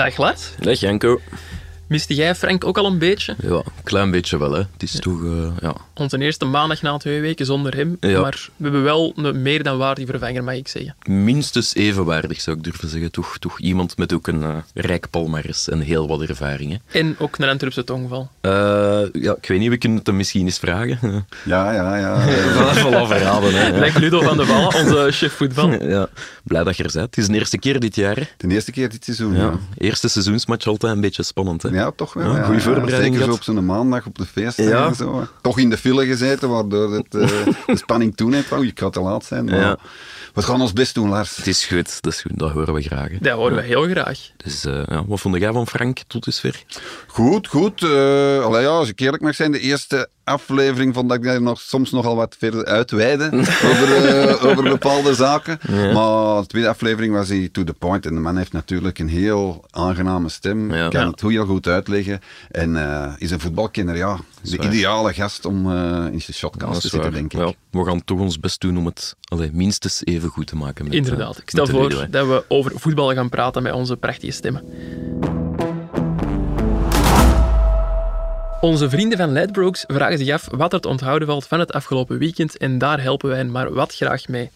Dag Lars. Dag Janko. Miste jij Frank ook al een beetje? Ja, een klein beetje wel. Hè. Het is toch... eh, ja. Onze eerste maandag na twee weken zonder hem. Ja. Maar we hebben wel een meer dan waardige vervanger, mag ik zeggen. Minstens evenwaardig, zou ik durven zeggen. Toch, toch iemand met ook een eh, rijk palmares en heel wat ervaring. Hè. En ook een Antwerpse tongval. Eh, ja, ik weet niet, we kunnen het hem misschien eens vragen. Ja, ja, ja. Voilà, voilà, verraden. Hè. Lijkt Ludo van de Wallen, onze chef voetbal. Ja, blij dat je er bent. Het is de eerste keer dit jaar. hè. De eerste keer dit seizoen, Ja. ja. Eerste seizoensmatch altijd een beetje spannend. Hè. Ja, toch wel. Ja, voorbereiding Zeker zo op zo'n maandag op de feesten Ja. en zo. Toch in de file gezeten, waardoor het, eh, de spanning toeneemt. Wou, je kan te laat zijn. Maar Ja. we gaan ons best doen, Lars. Het is goed, dat is goed. Dat horen we graag. hè. Dat horen we heel graag. Dus eh, ja, wat vond jij van Frank tot dusver? Goed, goed. eh allee, ja, als ik eerlijk mag zijn, de eerste aflevering vond ik daar nog, soms nogal wat verder uitweiden over, eh, over bepaalde zaken. Maar de tweede aflevering was hij to the point. En de man heeft natuurlijk een heel aangename stem. Ja. Kan Ja. het heel goed uitleggen. En eh, is een voetbalkenner, ja. De ideale gast om eh, in zijn shotcast Dat te zitten, denk ik. Ja, we gaan toch ons best doen om het allee, minstens even goed te maken. Met, Inderdaad. Ik stel voor dat we over voetbal gaan praten met onze prachtige stemmen. Onze vrienden van Ledbrokes vragen zich af wat er te onthouden valt van het afgelopen weekend en daar helpen wij hen maar wat graag mee.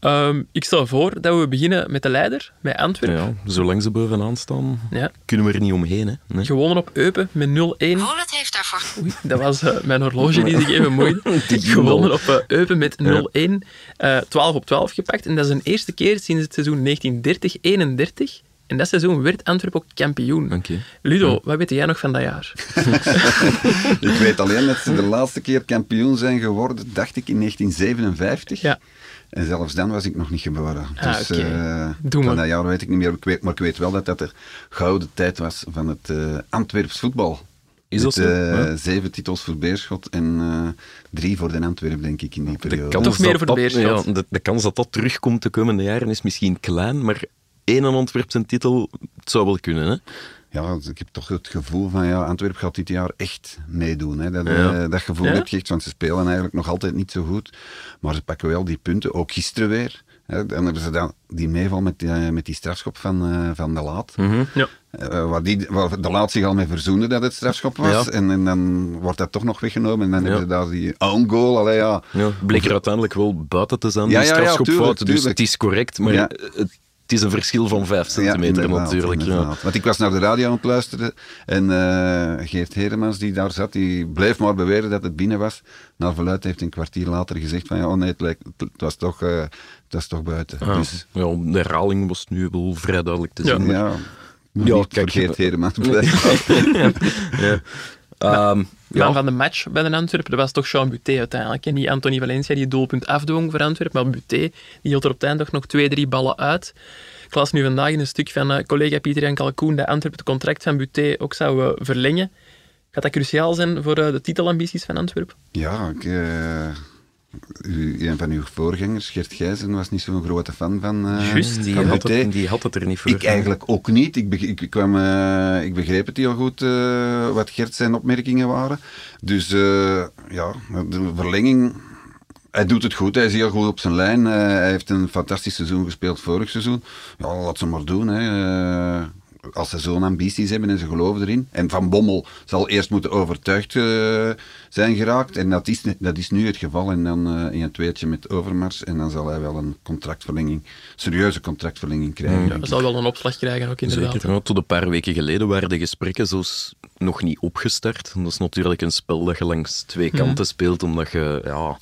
Ehm, ik stel voor dat we beginnen met de leider, met Antwerpen. Ja, zolang ze bovenaan staan, Ja. kunnen we er niet omheen. Hè? Nee. Gewonnen op Eupen met 0-1. Holland heeft daarvoor Oei, dat was eh, mijn horloge die zich even moeide. Gewonnen op eh, Eupen met 0-1. eh 12 op 12 gepakt. En dat is een eerste keer sinds het seizoen 1930-31. En dat seizoen werd Antwerpen ook kampioen. Oké. Ludo, wat weet jij nog van dat jaar? Ik weet alleen dat ze de laatste keer kampioen zijn geworden, dacht ik, in 1957. Ja. En zelfs dan was ik nog niet geboren. Ah, dus oké. eh, Doe van maar. dat jaar weet ik niet meer. Ik weet, maar ik weet wel dat dat de gouden tijd was van het eh Antwerps voetbal. Is dat Met, zo? eh, Ja. Zeven titels voor Beerschot en eh, drie voor de Antwerp, denk ik, in die De periode. kans, Toch meer dat voor dat, Beerschot. ja, de, de kans dat dat terugkomt de komende jaren is misschien klein, maar één Antwerpse titel, het zou wel kunnen. Hè? Ja, ik heb toch het gevoel van, ja, Antwerp gaat dit jaar echt meedoen. Hè. Dat, Ja. eh, dat gevoel Ja? heb je echt, want ze spelen eigenlijk nog altijd niet zo goed. Maar ze pakken wel die punten, ook gisteren weer. Hè. Dan hebben ze dan die meeval met, die- met die strafschop van, eh, van de Laat. Ja. Eh, waar, die, waar de Laat zich al mee verzoende dat het strafschop was. Ja. En, en dan wordt dat toch nog weggenomen. En dan Ja. hebben ze daar die own goal. Allee, ja. Ja, bleek er uiteindelijk wel buiten te zijn, Ja, die ja, ja, strafschopfout. tuurlijk, Dus het is correct, maar Ja. het, het is een verschil van vijf centimeter inderdaad, natuurlijk. Ja. Want ik was naar de radio aan het luisteren en eh, Geert Heremans die daar zat, die bleef maar beweren dat het binnen was. Naar verluid heeft hij een kwartier later gezegd van ja, oh nee, het, lijkt, het was toch, eh, het was toch buiten. Ja. Dus Ja, de herhaling was nu wel vrij duidelijk te Ja. zien. ja, moet Ja, niet kijk, voor Geert Heremans blijven. ja. Man van de match bij de Antwerpen, dat was toch Jean Buté uiteindelijk. En niet Anthony Valencia die het doelpunt afdwong voor Antwerpen, maar Buté die hield er op het eind toch nog twee, drie ballen uit. Ik las nu vandaag in een stuk van eh, collega Pieter Jan Kalkoen dat Antwerpen het contract van Buté ook zou eh, verlengen. Gaat dat cruciaal zijn voor eh, de titelambities van Antwerpen? Ja, ik, een van uw voorgangers, Gert Gijzen, was niet zo'n grote fan van, eh Juist, Die van had, het, die had het er niet voor. Ik eigenlijk ook niet. Ik, beg- ik, kwam, eh, ik begreep het heel goed eh, wat Gert zijn opmerkingen waren. Dus ja, de verlenging. Hij doet het goed, hij is heel goed op zijn lijn. Hij heeft een fantastisch seizoen gespeeld vorig seizoen. Ja, laat ze maar doen. Hè. Als ze zo'n ambities hebben en ze geloven erin. En Van Bommel zal eerst moeten overtuigd eh, zijn geraakt. En dat is, dat is nu het geval. En dan eh, in een tweetje met Overmars. En dan zal hij wel een contractverlenging, serieuze contractverlenging krijgen. Dat ik. zal wel een opslag krijgen ook inderdaad. Zeker. Tot een paar weken geleden waren de gesprekken zelfs nog niet opgestart. Dat is natuurlijk een spel dat je langs twee kanten speelt, omdat je, ja,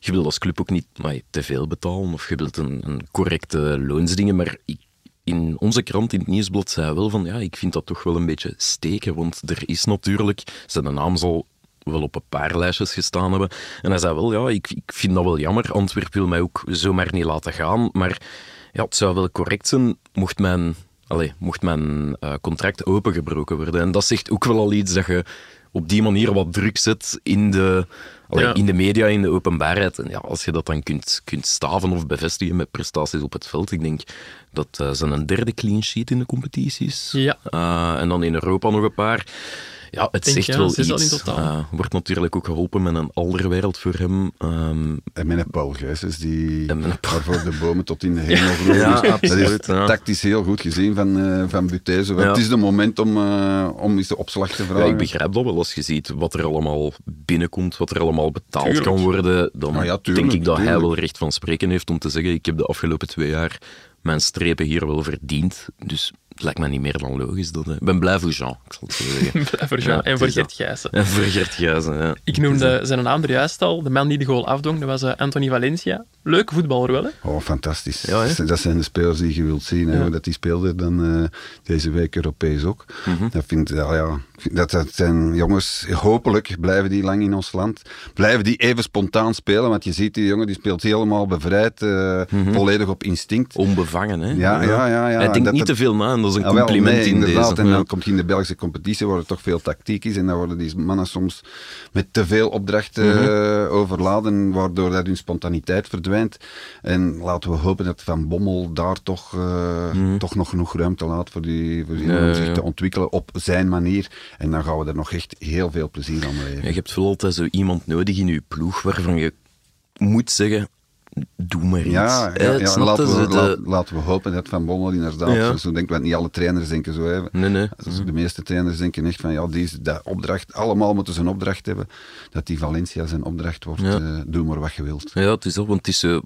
je wil als club ook niet maar, te veel betalen of je wilt een, een correcte loonsdingen. Maar ik, in onze krant, in het nieuwsblad, zei wel van, ja, ik vind dat toch wel een beetje steken, want er is natuurlijk, zijn naam zal wel op een paar lijstjes gestaan hebben. En hij zei wel, ja, ik, ik vind dat wel jammer. Antwerp wil mij ook zomaar niet laten gaan. Maar ja, het zou wel correct zijn mocht mijn, allee, mocht mijn eh, contract opengebroken worden. En dat zegt ook wel al iets dat je op die manier wat druk zet in de, allee, Ja. in de media, in de openbaarheid. En ja, als je dat dan kunt, kunt staven of bevestigen met prestaties op het veld. Ik denk dat eh zijn een derde clean sheet in de competities. Ja. Eh, en dan in Europa nog een paar. Ja, het Denk zegt je, wel iets. totaal. Eh, wordt natuurlijk ook geholpen met een alderwereld voor hem. Ehm, En met een Paul Gijsens, die waarvoor de bomen tot in de hemel groeien. Ja, Dat is ja. tactisch heel goed gezien van, eh van Ja. Het is de moment om, eh, om eens de opslag te ja, vragen. ik begrijp dat wel als je ziet wat er allemaal binnenkomt, wat er allemaal betaald Tuurlijk. kan worden. Dan Ah ja, tuurlijk, denk ik dat hij wel recht van spreken heeft om te zeggen: Ik heb de afgelopen twee jaar mijn strepen hier wel verdiend. Dus het lijkt me niet meer dan logisch. Dat, ik ben blij voor Jean, ik zal het zo zeggen. voor Jean Ja, en voor Gert Gijssen. En voor Gert Gijzen, ja. Ik noemde zijn naam er juist al. De man die de goal afdwong, dat was eh, Anthony Valencia. Leuke voetballer wel, hè? Oh, fantastisch. Ja, hè? dat zijn de spelers die je wilt zien. Hè, Ja. dat die speelden dan eh, deze week Europees ook. Mhm. dat, vind, ja, ja, dat, dat zijn jongens, hopelijk blijven die lang in ons land. Blijven die even spontaan spelen, want je ziet die jongen die speelt helemaal bevrijd, eh, Mhm. volledig op instinct. Onbevangen, hè? Ja, ja, ja, ja. Hij denkt Dat- niet dat- te veel na en dat is een Ah, wel, compliment nee, in inderdaad. deze. En Ja. dan komt je in de Belgische competitie waar er toch veel tactiek is. En dan worden die mannen soms met te veel opdrachten Mhm. eh, overladen, waardoor dat hun spontaniteit verdwijnt. En laten we hopen dat Van Bommel daar toch, eh, toch nog genoeg ruimte laat voor die, voor die Mhm. Ja, om ja, zich ja. te ontwikkelen op zijn manier. En dan gaan we er nog echt heel veel plezier aan beleven. je hebt wel altijd zo iemand nodig in je ploeg waarvan je moet zeggen, doe maar iets. Ja, ja, hè, ja, snap laten, we, De- laat- laten we hopen dat Van Bommel inderdaad Ja. zo, zo denkt. Want niet alle trainers denken zo. Hè. Nee, nee. Dus de meeste trainers denken echt van ja, die is de opdracht, allemaal moeten ze een opdracht hebben. Dat die Valencia zijn opdracht wordt, Ja. eh, doe maar wat je wilt. Ja, het is dat, want het is zo...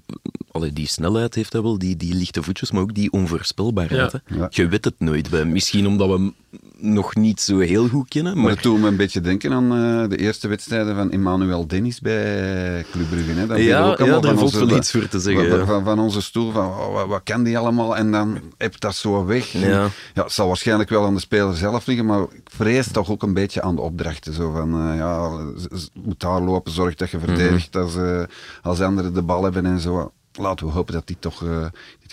Allee, die snelheid heeft hij wel, die, die lichte voetjes, maar ook die onvoorspelbaarheid. Ja. Hè. Ja. Je weet het nooit bij. Misschien omdat we nog niet zo heel goed kennen, Maar maar... het doet me een beetje denken aan eh, de eerste wedstrijden van Emmanuel Dennis bij Club Brugge. Hè. Dan Ja, ook ja, daar valt onze- wel iets voor te zeggen, Van, ja. van, van onze stoel, van oh, wat, kan die allemaal? En dan heb dat zo weg. En, Ja. het zal waarschijnlijk wel aan de speler zelf liggen, maar ik vrees toch ook een beetje aan de opdrachten. Zo van, eh, ja, moet daar lopen, zorg dat je verdedigt als, eh, als anderen de bal hebben en zo. Laten we hopen dat die toch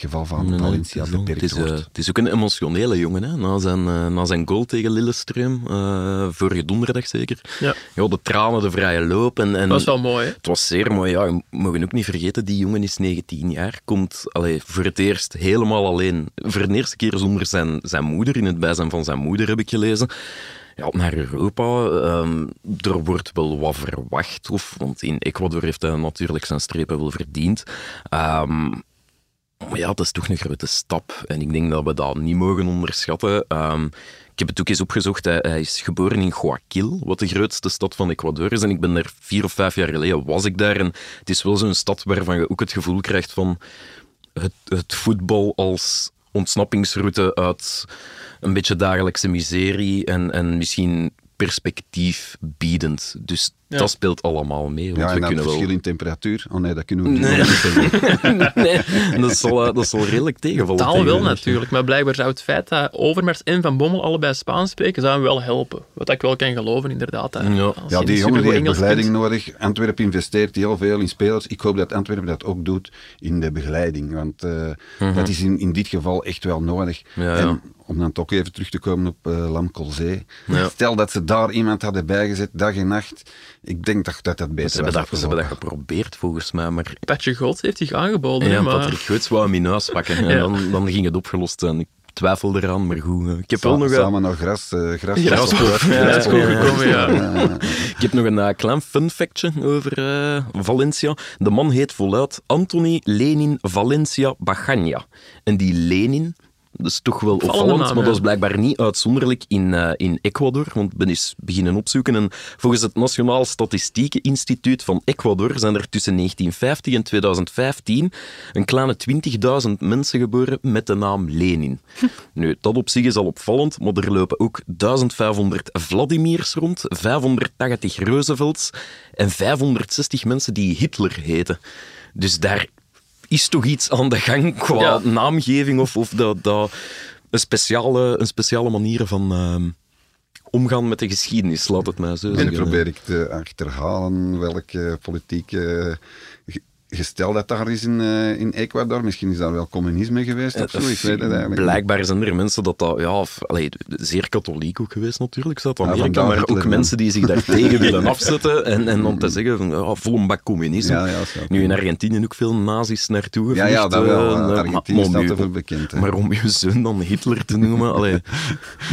het geval van Nee, Valencia beperkt het, is, eh, het is ook een emotionele jongen, hè? Na, zijn, eh, na zijn goal tegen Lillestrøm, eh vorige donderdag zeker. Ja. Ja, de tranen, de vrije loop. En, en Dat was wel mooi, hè? Het was zeer mooi, ja. We mogen ook niet vergeten, die jongen is 19 jaar, komt allee, voor het eerst helemaal alleen. Voor de eerste keer zonder zijn, zijn moeder, in het bijzijn van zijn moeder heb ik gelezen. Ja, naar Europa. Ehm, er wordt wel wat verwacht, of, want in Ecuador heeft hij natuurlijk zijn strepen wel verdiend. Ehm, maar ja, dat is toch een grote stap. En ik denk dat we dat niet mogen onderschatten. Ehm, ik heb het ook eens opgezocht. Hij, is geboren in Guayaquil, wat de grootste stad van Ecuador is. En ik ben daar vier of vijf jaar geleden was ik daar. En het is wel zo'n stad waarvan je ook het gevoel krijgt van het, het voetbal als ontsnappingsroute uit een beetje dagelijkse miserie en, en misschien perspectief biedend. Dus Ja. dat speelt allemaal mee. Want Ja, we en het kunnen wel... verschil in temperatuur. Oh nee, dat kunnen we niet Nee. dat zal, eh, dat zal redelijk tegenvallen. Taal wel natuurlijk, maar blijkbaar zou het feit dat Overmars en Van Bommel allebei Spaans spreken, zou hem wel helpen. Wat ik wel kan geloven, inderdaad. hè. Ja. Ja, die jongen die supergoed heeft Engels begeleiding kunt. nodig. Antwerpen investeert heel veel in spelers. Ik hoop dat Antwerpen dat ook doet in de begeleiding. Want eh, dat is in, in dit geval echt wel nodig. Mhm. Ja, ja. En om dan toch even terug te komen op uh. Stel dat ze daar iemand hadden bijgezet, dag en nacht. Ik denk dat dat, dat beter Ze hebben, was dat, ze hebben dat geprobeerd, volgens mij. Maar Patje Gods heeft zich aangeboden, ja, maar Patrick Goots wou hem in huis pakken. En Ja. dan, dan ging het opgelost zijn. Ik twijfel eraan, maar goed. eh, Ik heb Sa- wel nog een, Samen naar gras, eh gras. Ja, gekomen, ik heb nog een eh, klein fun factje over eh, Valencia. De man heet voluit Anthony Lenin Valencia Bagania. En die Lenin, dat is toch wel opvallend, naam, maar ja. dat is blijkbaar niet uitzonderlijk in, eh, in Ecuador. Want ik ben eens beginnen opzoeken. En volgens het Nationaal Statistieke Instituut van Ecuador zijn er tussen 1950 en 2015 een kleine 20.000 mensen geboren met de naam Lenin. Nu, dat op zich is al opvallend, maar er lopen ook 1500 Vladimirs rond, 580 Roosevelts en 560 mensen die Hitler heten. Dus daar is toch iets aan de gang qua Ja. naamgeving of, of dat, dat een, speciale, een speciale manier van ehm, omgaan met de geschiedenis, laat het mij zo En zeggen. nu probeer ik te achterhalen welke politieke ge- gesteld dat daar is in, uh, in Ecuador. Misschien is daar wel communisme geweest of zo, ik weet het eigenlijk Blijkbaar zijn er mensen dat dat, ja, of, allee, zeer katholiek ook geweest natuurlijk, Zuid-Amerika, ja, maar ook mensen die zich daar tegen willen afzetten en, en om te zeggen van, ja, vol een bak communisme. Ja, ja, nu in Argentinië ook veel nazi's naartoe gevlucht. Ja, ja, dat wel. Uh, Argentinië staat er veel bekend. Hè. Maar om je zoon dan Hitler te noemen, allee,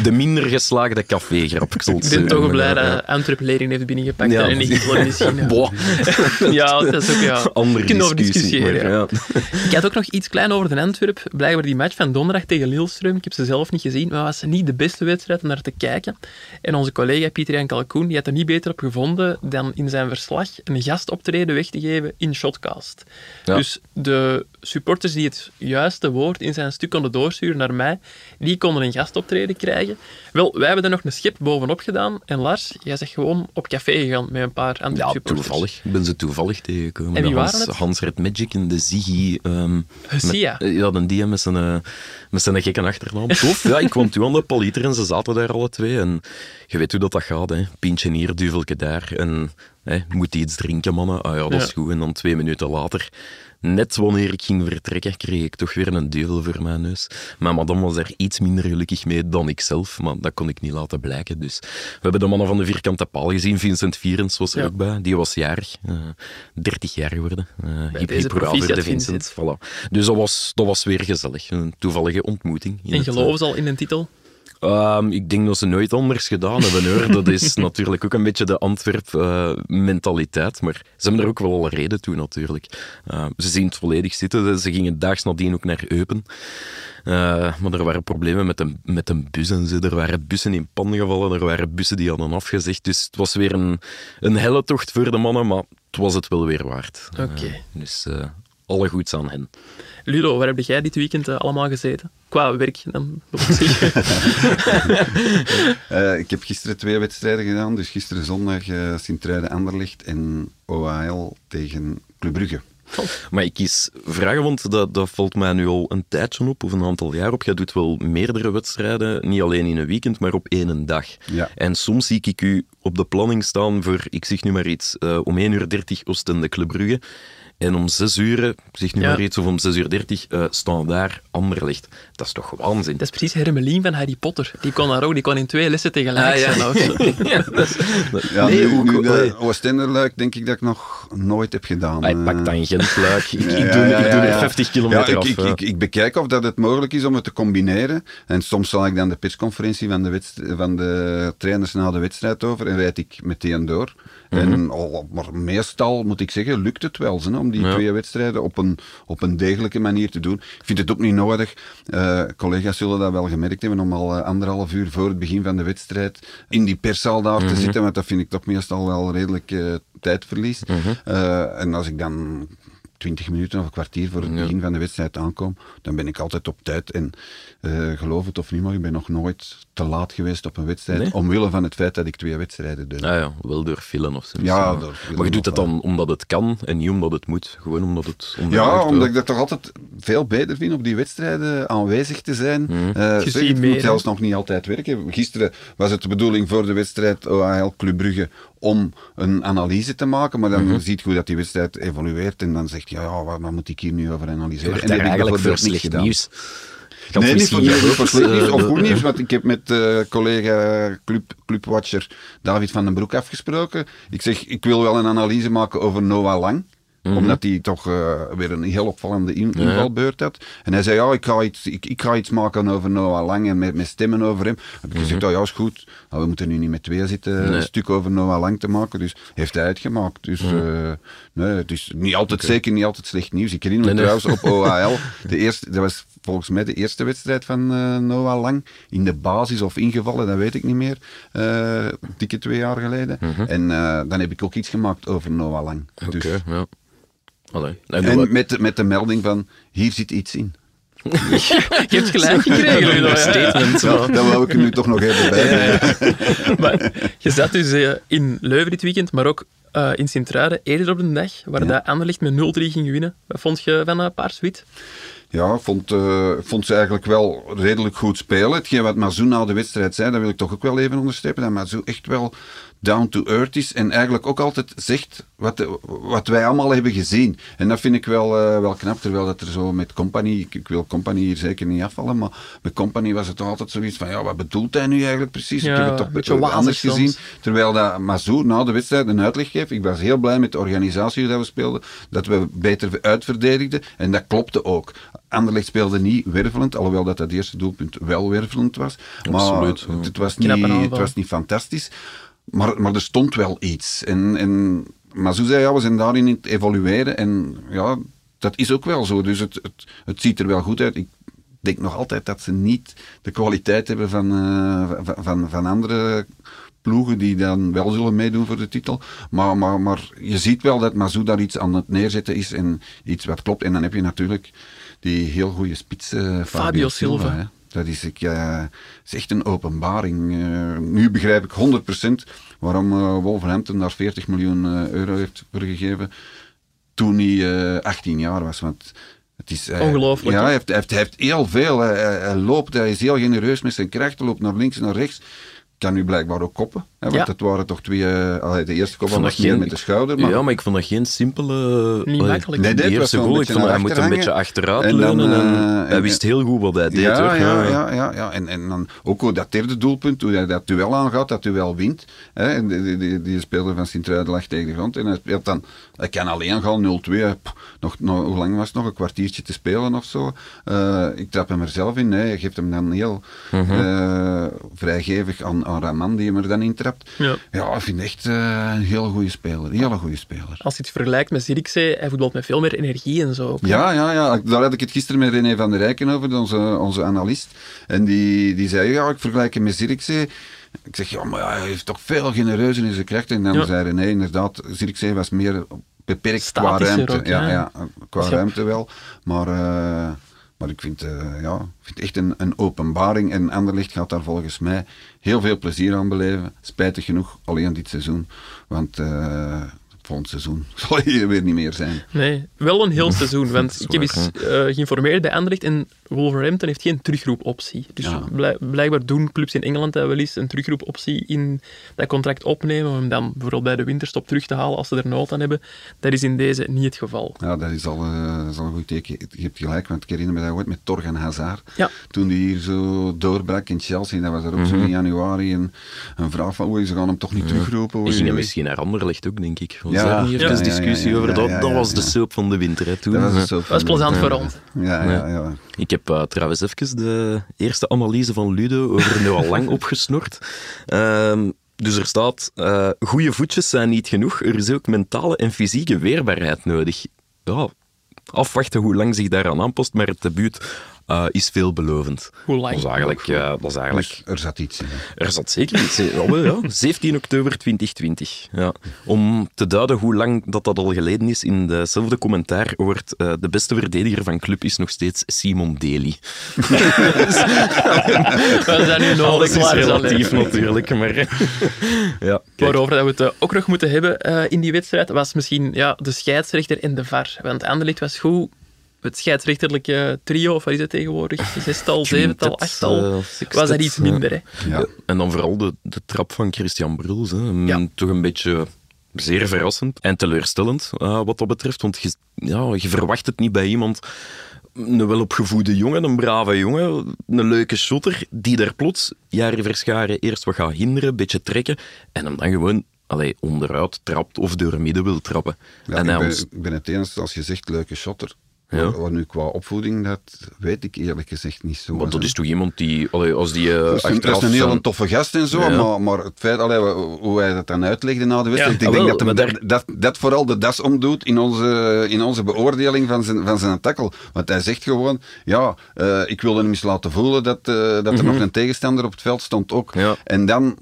de minder geslaagde cafégrap, ik Ik ben toch blij dat Antwerp lering heeft binnengepakt en niet Hitler misschien. ja, dat is ook, ja. Andere discussie. ja. Ik had ook nog iets klein over de Antwerp. Blijkbaar die match van donderdag tegen Lillestrøm. Ik heb ze zelf niet gezien, maar was niet de beste wedstrijd om naar te kijken. En onze collega Pieter Jan Kalkoen die had er niet beter op gevonden dan in zijn verslag een gastoptreden weg te geven in Shotcast. Dus de supporters die het juiste woord in zijn stuk konden doorsturen naar mij, die konden een gastoptreden krijgen. Wel, wij hebben er nog een schip bovenop gedaan. En Lars, jij zegt gewoon op café gegaan met een paar andere ja, supporters. toevallig. Ik ben ze toevallig tegengekomen. En wie waren het? Hans Red Magic en de Ziggy. Um, Sia. Ja, een die met zijn, uh, met zijn gekke achternaam. Tof. ja, ik kwam toen aan de paliter en ze zaten daar alle twee. En je weet hoe dat, dat gaat, hè. Pintje hier, duveltje daar. En hè, moet iets drinken, mannen? Ah ja, dat is Ja. goed. En dan twee minuten later, net wanneer ik ging vertrekken, kreeg ik toch weer een duvel voor mijn neus. Maar madame was er iets minder gelukkig mee dan ik zelf, maar dat kon ik niet laten blijken. Dus we hebben de mannen van de vierkante paal gezien. Vincent Vierens was er Ja. ook bij. Die was jarig. eh 30 jaar geworden. Uh, hip, deze hip, voor de Vincent. Voilà. Dus dat was, dat was weer gezellig. Een toevallige ontmoeting. in En het, eh, geloven ze al in een titel? Ehm, ik denk dat ze nooit anders gedaan hebben hoor. Dat is natuurlijk ook een beetje de Antwerp-mentaliteit. maar ze hebben er ook wel al een reden toe natuurlijk. Uh, ze zien het volledig zitten. Ze gingen daags nadien ook naar Eupen. Uh, maar er waren problemen met een, met een bus en zo. Er waren bussen in pan gevallen. Er waren bussen die hadden afgezegd. Dus het was weer een, een helle tocht voor de mannen. Maar het was het wel weer waard. Oké. Uh, dus alle goeds aan hen. Ludo, waar heb jij dit weekend uh, allemaal gezeten? Qua werk dan, uh, ik heb gisteren twee wedstrijden gedaan. Dus gisteren zondag uh, Sint-Truiden-Anderlecht en OAL tegen Club Brugge. Oh. Maar ik kies vragen, want dat, dat valt mij nu al een tijdje op, of een aantal jaar op. Jij doet wel meerdere wedstrijden, niet alleen in een weekend, maar op één dag. Ja. En soms zie ik u op de planning staan voor, ik zeg nu maar iets, uh, om 1 uur 30 Oostende Club Brugge. En om 6 uur, ik zeg nu Ja. maar iets, of om 6 uur 30 uh, staan daar Anderlecht. Dat is toch waanzin? Dat is precies Hermelien van Harry Potter. Die kon daar ook, die kon in twee lessen tegelijk Ah, ja. zijn. of ja, dat is- Ja, nee, nu, de. Oostenderluik denk ik dat ik nog nooit heb gedaan. Hij Eh, pakt dan Gentluik. Ik, ik Ja, doe, ja, ik ja, doe er ja. 50 kilometer ja, ik, af. Ik, ik, ik bekijk of dat het mogelijk is om het te combineren. En soms zal ik dan de persconferentie van de, van de trainers na de wedstrijd over en rijd ik meteen door. En, al- maar meestal, moet ik zeggen, lukt het wel zo, om die Ja. twee wedstrijden op een, op een degelijke manier te doen. Ik vind het ook niet nodig. Eh, collega's zullen dat wel gemerkt hebben om al eh, anderhalf uur voor het begin van de wedstrijd in die perszaal daar te zitten, want dat vind ik toch meestal wel redelijk eh, tijdverlies. Eh, en als ik dan 20 minuten of een kwartier voor het Ja. begin van de wedstrijd aankom, dan ben ik altijd op tijd. En eh, geloof het of niet, maar ik ben nog nooit te laat geweest op een wedstrijd, Nee? omwille van het feit dat ik twee wedstrijden doe. Ah ja, wel door filmen of zo. Ja, misschien, door filmen Maar je doet het dan omdat het kan en niet omdat het moet. Gewoon omdat het Ja, omdat ik dat toch altijd veel beter vind op die wedstrijden aanwezig te zijn. Eh, Je zeg, ziet het moet zelfs nog niet altijd werken. Gisteren was het de bedoeling voor de wedstrijd OHL Club Brugge om een analyse te maken, maar dan Mhm. ziet hoe dat die wedstrijd evolueert en dan zegt je, ja, wat, wat moet ik hier nu over analyseren? wordt En eigenlijk voor slecht gedaan. nieuws. Nee, niet voor, misschien niet voor slecht nieuws eh, of goed nieuws, want ik heb met eh, collega club, clubwatcher David van den Broek afgesproken. Ik zeg, ik wil wel een analyse maken over Noah Lang. Omdat hij toch eh, weer een heel opvallende Mhm. Invalbeurt had. En hij zei, ja, ik ga iets, ik, ik ga iets maken over Noah Lang en met, met stemmen over hem. heb ik gezegd, oh ja, is goed. Nou, we moeten nu niet met twee zitten Mhm. Nee. een stuk over Noah Lang te maken. Dus heeft hij uitgemaakt. Dus eh, nee, het is niet altijd, zeker niet altijd slecht nieuws. Ik herinner me Nee, trouwens op OAL, de eerste, dat was volgens mij de eerste wedstrijd van eh, Noah Lang. In de basis of ingevallen, dat weet ik niet meer. eh dikke twee jaar geleden. En eh, dan heb ik ook iets gemaakt over Noah Lang. Oké, Dus, ja. Allee. En, en met, de- met de melding van, hier zit iets in. Je hebt gelijk gekregen, Ludo. Statement. Ja, dat wou ik nu toch nog even bij. Maar je zat dus eh, in Leuven dit weekend, maar ook eh, in Sint-Truiden eerder op de dag, waar Ja. dat Anderlecht met 0-3 ging winnen. Wat vond je van uh, Paars-Wit? Ja, ik vond, eh, vond ze eigenlijk wel redelijk goed spelen. Hetgeen wat Mazou na de wedstrijd zei, dat wil ik toch ook wel even onderstrepen. Dat Mazou echt wel down to earth is en eigenlijk ook altijd zegt wat, de- wat wij allemaal hebben gezien. En dat vind ik wel, eh, wel knap, terwijl dat er zo met Company, ik, ik wil Company hier zeker niet afvallen, maar met Company was het toch altijd zoiets van, ja, wat bedoelt hij nu eigenlijk precies? Ja, ik heb het toch een beetje anders soms. gezien. Terwijl dat Mazur na de wedstrijd een uitleg geeft. Ik was heel blij met de organisatie dat we speelden, dat we beter uitverdedigden. En dat klopte ook. Anderlecht speelde niet wervelend, alhoewel dat het eerste doelpunt wel wervelend was. Maar Absoluut, het, het was niet, het was niet fantastisch. Maar, maar er stond wel iets. En, en Mazou zei, ja, we zijn daarin in het evolueren. En ja, dat is ook wel zo. Dus het, het, het ziet er wel goed uit. Ik denk nog altijd dat ze niet de kwaliteit hebben van, eh, van, van, van andere ploegen die dan wel zullen meedoen voor de titel. Maar, maar, maar je ziet wel dat Mazou daar iets aan het neerzetten is en iets wat klopt. En dan heb je natuurlijk die heel goede spits, eh, Fabio, Fabio Silva. Silva. Dat is, ik, is echt een openbaring. Eh, nu begrijp ik 100% waarom eh, Wolverhampton daar 40 miljoen eh, euro heeft voor gegeven toen hij eh, 18 jaar was. Want het is, Ongelooflijk, Ja, hij heeft, hij, heeft, hij heeft heel veel. Hij, loopt, hij is heel genereus met zijn kracht. Hij loopt naar links en naar rechts. Kan nu blijkbaar ook koppen. Hè, want Ja. dat waren toch twee... eh, allee, de eerste kop was meer geen- met de schouder. Maar Ja, maar ik vond dat geen simpele... Niet makkelijk. Nee, de eerste goal, ik vond naar hij moet een beetje achteruit En dan, leunen. en eh, hij en- wist heel goed wat hij deed, ja, hoor. ja, ja, ja, ja. En, en dan ook hoe dat derde doelpunt, hoe hij dat duel aangaat, dat duel wint. Hè. En Die, die, die, die speler van Sint-Truiden lag tegen de grond en hij speelt dan, hij kan alleen gaan, 0-2. Pff, Nog, nog, hoe lang was het nog? Een kwartiertje te spelen of zo. Eh, ik trap hem er zelf in. Nee, hij geeft hem dan heel Mhm. eh, vrijgevig aan, aan Raman, die hem er dan intrapt. Ja. Ja, ik vind echt eh, een hele goede speler. Een hele goede speler. Als je het vergelijkt met Zirkzee, hij voetbalt met veel meer energie en zo. ook. Ja, ja, ja. Daar had ik het gisteren met René van der Rijken over, onze, onze analist. En die, die zei, ja, ik vergelijk hem met Zirkzee. Ik zeg, ja, maar hij heeft toch veel genereuzer in zijn kracht. En dan Ja. zei René, inderdaad, Zirkzee was meer beperkt qua ruimte. ook, ja, ja. qua ruimte wel. Maar, eh, maar ik vind, eh, ja, vind echt een, een openbaring. En Anderlecht gaat daar volgens mij heel veel plezier aan beleven. Spijtig genoeg, alleen dit seizoen. Want eh volgend seizoen zal hij hier weer niet meer zijn. Nee, wel een heel seizoen. Want ik heb eens eh, geïnformeerd bij Anderlecht en Wolverhampton heeft geen terugroepoptie. Dus Ja. blijkbaar doen clubs in Engeland wel eens een terugroepoptie in dat contract opnemen om hem dan bijvoorbeeld bij de winterstop terug te halen als ze er nood aan hebben. Dat is in deze niet het geval. Ja, dat is al, eh, dat is al een goed teken. Je hebt gelijk, want ik herinner me dat ooit met Torgan Hazard. Ja. Toen die hier zo doorbrak in Chelsea, dat was er ook Mhm. zo in januari een, een vraag van, oei, ze gaan hem toch niet terugroepen. Oei, misschien naar Anderlecht ook, denk ik. Ja. Ja, even ja, discussie ja, ja, over? ja, Dat, ja, dat ja, was de soap van de winter, hè, toen. Dat was Dat plezant voor ons. Ja, ja, ja. Ik heb eh, trouwens even de eerste analyse van Ludo over Noah Lang opgesnort. Ehm, dus er staat, eh goede voetjes zijn niet genoeg, er is ook mentale en fysieke weerbaarheid nodig. Ja, afwachten hoe lang zich daaraan aanpast, maar het debuut eh, is veelbelovend. Hoe lang? Dat is eigenlijk... ja, dat is eigenlijk Dus er zat iets in. hè. er zat zeker iets in. Ja, wel, ja. 17 oktober 2020. Ja. Om te duiden hoe lang dat, dat al geleden is, in dezelfde commentaar wordt eh, de beste verdediger van club is nog steeds Simon Deli. We zijn nu nog is relatief natuurlijk, maar... ja, kijk. Waarover dat we het eh, ook nog moeten hebben eh, in die wedstrijd, was misschien ja, de scheidsrechter en de VAR. Want Anderlecht was goed. Het scheidsrechterlijke trio, of wat is het tegenwoordig? Zestal, zevental, Quintet, achtal. eh, was dat iets minder, hè? Ja. Ja, En dan vooral de, de trap van Christian Bruls. Hè. Ja. Toch een beetje zeer verrassend en teleurstellend eh, wat dat betreft. Want je, ja, je verwacht het niet bij iemand. Een welopgevoede jongen, een brave jongen, een leuke shotter, die daar plots, jaren verscharen, eerst wat gaat hinderen, een beetje trekken, en hem dan gewoon allee, onderuit trapt of door midden wil trappen. Ja, en ik, ben, ons- ik ben het eens als je zegt leuke shotter. Ja. Maar, maar nu qua opvoeding, dat weet ik eerlijk gezegd niet zo. want dat is toch iemand die, allee, als die eh, Dat is een, dat achteraf is een heel toffe gast en zo, Ja. maar, maar het feit, allee, hoe hij dat dan uitlegde na de wedstrijd, Ja, ik ah, denk wel, dat, hem dat, dat, vooral de das omdoet in onze, in onze beoordeling van zijn, van zijn tackle. Want hij zegt gewoon, ja, eh, ik wilde hem eens laten voelen dat, eh, dat er nog een tegenstander op het veld stond ook. Mhm. Ja. En dan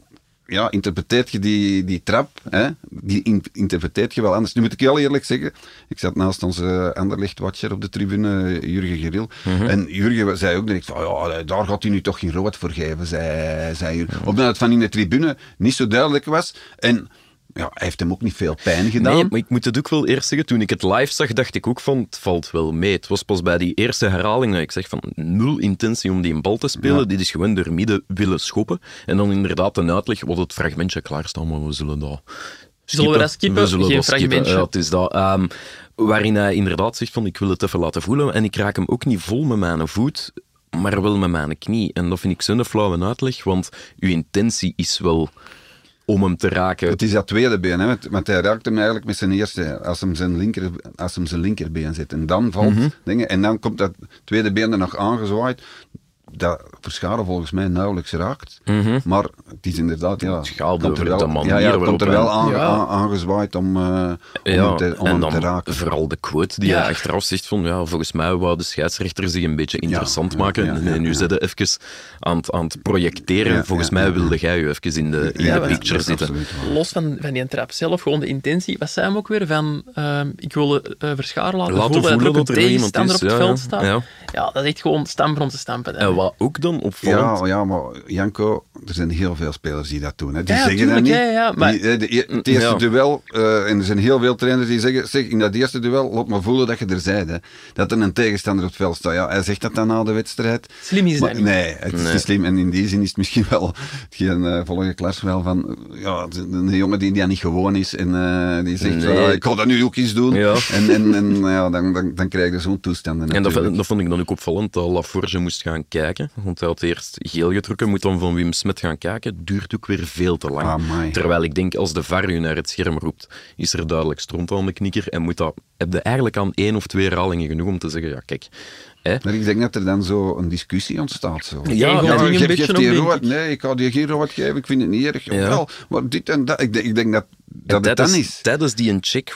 ja, interpreteert je die, die trap, hè? die in- interpreteert je wel anders. Nu moet ik heel eerlijk zeggen, ik zat naast onze Anderlecht-watcher op de tribune, Jurgen Geril, Mhm. en Jurgen zei ook direct van, ja, daar gaat hij nu toch geen rood voor geven, zei, zei Jurgen. Omdat het van in de tribune niet zo duidelijk was. En ja, hij heeft hem ook niet veel pijn gedaan. Nee, maar ik moet het ook wel eerst zeggen. Toen ik het live zag, dacht ik ook van, het valt wel mee. Het was pas bij die eerste herhaling dat ik zeg van, nul intentie om die een bal te spelen. Ja. Dit is gewoon door midden willen schoppen. En dan inderdaad een uitleg, wat het fragmentje klaarstaan, maar we zullen dat Zullen we dat skippen? zullen Geen dat skippen. fragmentje. Ja, het is dat. Ehm, waarin hij inderdaad zegt van, ik wil het even laten voelen. En ik raak hem ook niet vol met mijn voet, maar wel met mijn knie. En dat vind ik zo'n flauwe uitleg, want uw intentie is wel om hem te raken. Het is dat tweede been, hè, want- want hij raakt hem eigenlijk met zijn eerste, als hem zijn, linker, als hem zijn linkerbeen zet. En dan valt Mhm. dingen, en dan komt dat tweede been er nog aangezwaaid. Dat Verscharen volgens mij nauwelijks raakt. Maar het is inderdaad, ja. gaat komt er wel, de manier ja, ja, het komt er wel aan, Ja. aan- aangezwaaid om, eh, om te, om en hem dan te raken. vooral de quote die Ja. hij achteraf zegt van ja, volgens mij wou de scheidsrechter zich een beetje interessant ja, maken. ja, nu ja. zitten even aan het, aan het projecteren. Ja, volgens ja, mij ja, wilde jij je even in de, in Ja, de picture zitten. Los van, van die trap zelf, gewoon de intentie. Wat zei hem ook weer? Van, ehm, ik wil eh verscharen laten, Laten voelen, voelen dat dat er iemand is, op het veld staat. Ja. Ja. dat is echt gewoon stampen om te stampen. Wat ook dan opvallend... Ja, ja, maar Janko, er zijn heel veel spelers die dat doen. Hè. Die Ja, zeggen dat niet. ja, ja, maar- Die, eh, de, het eerste Ja. duel, eh, en er zijn heel veel trainers die zeggen, zeg, in dat eerste duel, laat maar voelen dat je er bent. Hè. Dat er een tegenstander op het veld staat. Ja, hij zegt dat dan na de wedstrijd. Slim is dat Maar niet. Nee, het is Nee. niet slim. En in die zin is het misschien wel hetgeen uh, volgende klas wel van, eh, ja, een jongen die dat niet gewoon is en eh, die zegt, Nee. ja, ik ga dat nu ook eens doen. Ja. En, en, en ja, dan, dan, dan krijg je zo'n toestanden En dat, dat vond ik dan ook opvallend, dat Laforge moest gaan kijken. Want hij had eerst geel getrokken, moet dan van Wim Smet gaan kijken. Duurt ook weer veel te lang. Amai. Terwijl ik denk, als de VAR u naar het scherm roept, is er duidelijk stront aan de knikker. En moet dat, heb je eigenlijk aan één of twee herhalingen genoeg om te zeggen, ja kijk... Hè, Maar ik denk dat er dan zo een discussie ontstaat. Zo. Ja, Ja, ja, ja, een geef, beetje geef die rood. ik. Nee, ik ga die geen rood geven. Ik vind het niet erg. Ja. Jawel, maar dit en dat. Ik denk, ik denk dat, dat het dan tijdens, is. tijdens die een check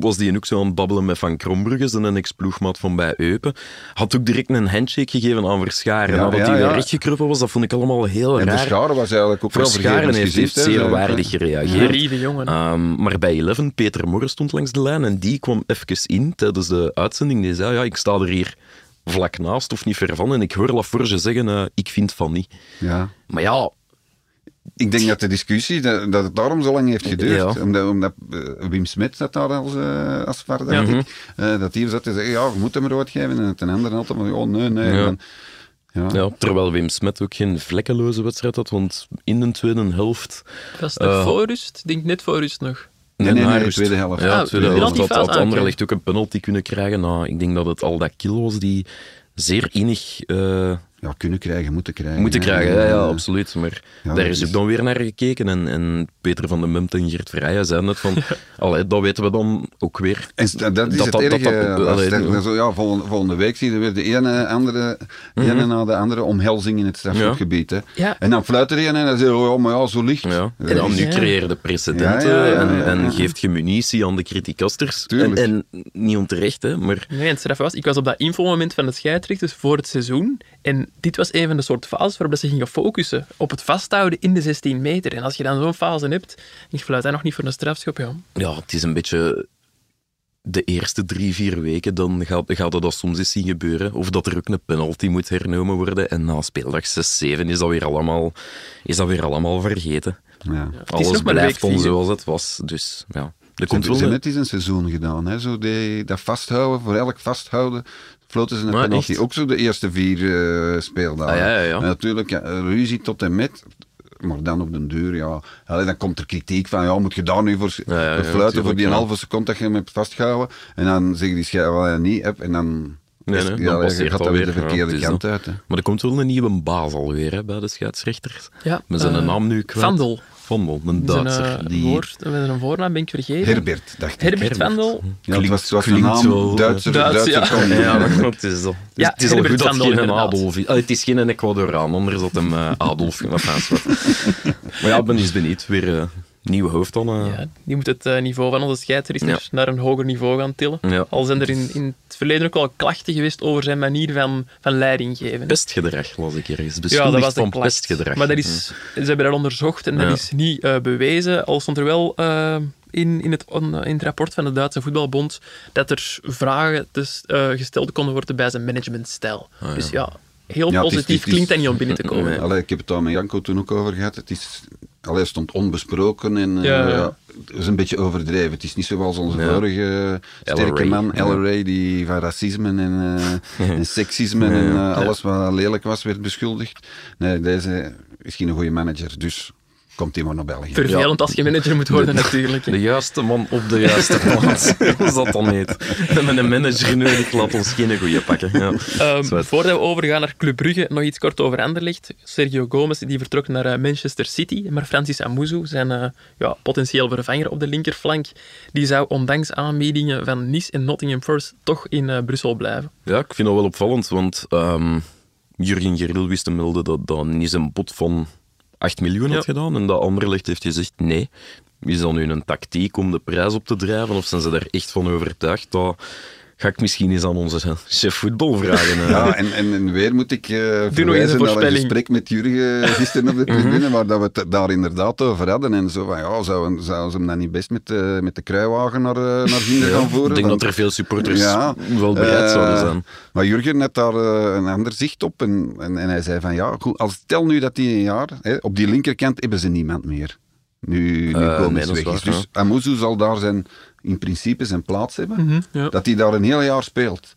was die ook zo aan het babbelen met Van Krombrugge, een ex-ploegmaat van bij Eupen. Had ook direct een handshake gegeven aan Verscharen. Ja, Nadat ja, hij weer ja. rechtgekruipen was, dat vond ik allemaal heel En raar. Verscharen was eigenlijk ook wel Verscharen heeft, zeer waardig gereageerd. Lieve jongen. Ehm, maar bij Eleven, Peter Morris stond langs de lijn en die kwam even in tijdens de uitzending. Die zei, ja, ik sta er hier vlak naast of niet ver van en ik hoor Laforge zeggen, eh, ik vind van niet. Ja. Maar ja, Ik denk dat de discussie, dat, dat het daarom zo lang heeft geduurd. Ja. Omdat, omdat eh, Wim Smit zat daar als, eh als VAR, dacht Ja. Mhm. ik. Eh, dat die zat te zeggen, ja, je moet hem rood geven. En ten andere altijd van, oh nee, nee. Ja. En dan- ja. ja, terwijl Wim Smet ook geen vlekkeloze wedstrijd had, want in de tweede helft... Was het nog eh, voor rust? Ik denk net voor rust nog. Nee, nee, nee, tweede helft. Ja, Ah, tweede de helft had ah, Anderlecht ook een penalty kunnen krijgen. Nou, ik denk dat het al dat kill was die zeer innig eh, Ja, kunnen krijgen, moeten krijgen. moeten hè. krijgen. Ja, ja, Eh, absoluut. Maar Ja, daar is is- ook dan weer naar gekeken. En, en Peter van den Munt en Gert Verrijen zeiden net van... Allee, dat weten we dan ook weer. En dat is Dat- het dat- dat- erge. dat- als allee, er- ja. zo, ja, volgende, volgende week zie je weer de ene, andere, de Mhm. ene na de andere omhelzing in het strafschopgebied. hè. Ja. En dan fluit er een en dan zeg je, oh, maar ja, zo licht. En dan nu Ja. creëer je precedenten Ja, ja, ja, en, ja, en ja. geeft je munitie aan de criticasters. En, niet onterecht, hè, maar... Nee, en het straf was, ik was op dat infomoment van de scheidsrechters voor het seizoen. En dit was een van de soort fases waarop ze gingen focussen op het vasthouden in de 16 meter. En als je dan zo'n fase hebt, ik fluit hij nog niet voor een strafschop, ja. Ja, het is een beetje de eerste drie, vier weken, dan gaat, gaat dat soms eens zien gebeuren. Of dat er ook een penalty moet hernomen worden. En na speeldag 6, 7 is dat weer allemaal, is dat weer allemaal vergeten. Ja. Alles nog maar blijft week dan vier. zoals het was. Dus ja, er Ze komt hebben een- net eens een seizoen gedaan. Hè? Zo die, dat vasthouden, voor elk vasthouden, floten ze een Maar penalty. echt? Ook zo de eerste vier eh, speeldagen. Ah, ja, ja, ja. En natuurlijk, ja, ruzie tot en met. Maar dan op den duur, ja. Allee, dan komt er kritiek van, ja, moet je daar nu voor, Ja, ja, ja, voor fluiten voor die een ja. halve seconde dat je hem hebt vastgehouden. En dan zeggen die schijven, wel ja, niet, heb, en dan, Nee, is- nee, ja, dan je passeert gaat dat weer de verkeerde is kant uit. Hè. Maar er komt wel een nieuwe baas alweer hè, bij de scheidsrechters. ja Met zijn eh, naam nu kwijt. Vandel. Vandel, een Zijn, Duitser. eh, die... woord, met een voornaam ben ik vergeten. Herbert, dacht ik. Herbert. Vandel. Ja, het was, het was naam, wel- Duitser, Duits, Duitser ja. kon- Ja, maar het is, al, Ja, het is al goed dat het geen. Adolf is. Ah, het is geen Ecuadoraan, anders had hem eh, Adolf Enfin, wat. Maar ja, ik ben eens benieuwd. Weer nieuw hoofd dan. eh. Ja, die moet het eh, niveau van onze scheidsrechters naar een hoger niveau gaan tillen. Ja. Al zijn er in, in het verleden ook al klachten geweest over zijn manier van, van leiding geven. Pestgedrag las ik ergens. ja, dat was van klacht. pestgedrag. Maar dat is, ze hebben dat onderzocht en dat is niet eh, bewezen. Al stond er wel eh, in, in, het, in het rapport van de Duitse Voetbalbond dat er vragen dus, gesteld konden worden bij zijn managementstijl. Ah, ja. Dus ja, heel Ja, het is- positief is- klinkt dat niet om binnen te komen. Allee, ik heb het daar met Janko toen ook over gehad. Het is, allee, stond onbesproken en eh, Ja, het is een beetje overdreven. Het is niet zoals onze vorige sterke Ray, man, Ray, die van racisme en, eh, en seksisme en eh, alles wat lelijk was werd beschuldigd. Nee, deze is geen goede manager, dus komt hij maar naar België. Vervelend als je manager moet worden, natuurlijk. De juiste man op de juiste plaats. Is dat dan niet? We hebben een manager nodig, laat ons geen goeie pakken. Ja. Ehm, voordat we overgaan naar Club Brugge, nog iets kort over Anderlecht. Sergio Gomez die vertrok naar eh, Manchester City, maar Francis Amuzu, zijn eh, ja, potentieel vervanger op de linkerflank, die zou ondanks aanbiedingen van Nice en Nottingham Forest toch in eh, Brussel blijven. Ja, ik vind dat wel opvallend, want ehm, Jurgen Geril wist te melden dat dat niet een bod van 8 miljoen had Ja. gedaan en dat Anderlecht heeft gezegd nee. Is dat nu een tactiek om de prijs op te drijven of zijn ze daar echt van overtuigd? Dat ga ik misschien eens aan onze chef voetbal vragen. eh. Ja, en, en, en weer moet ik eh een verwijzen naar een gesprek met Jurgen gisteren op de tribune, waar dat we het daar inderdaad over hadden. En zo van, ja, zouden zou ze hem dan niet best met, de met de kruiwagen naar, eh, naar Ginder Ja, gaan voeren? ik denk Dan- dat er veel supporters Ja, wel bereid eh, zouden zijn. Maar Jurgen had daar eh, een ander zicht op en, en, en hij zei van ja, goed, als, stel nu dat die een jaar, hè, op die linkerkant hebben ze niemand meer. Nu, nu Eh, dat is weg is. Dus Amuzu zal daar zijn, in principe zijn plaats hebben. Mhm, ja. Dat hij daar een heel jaar speelt.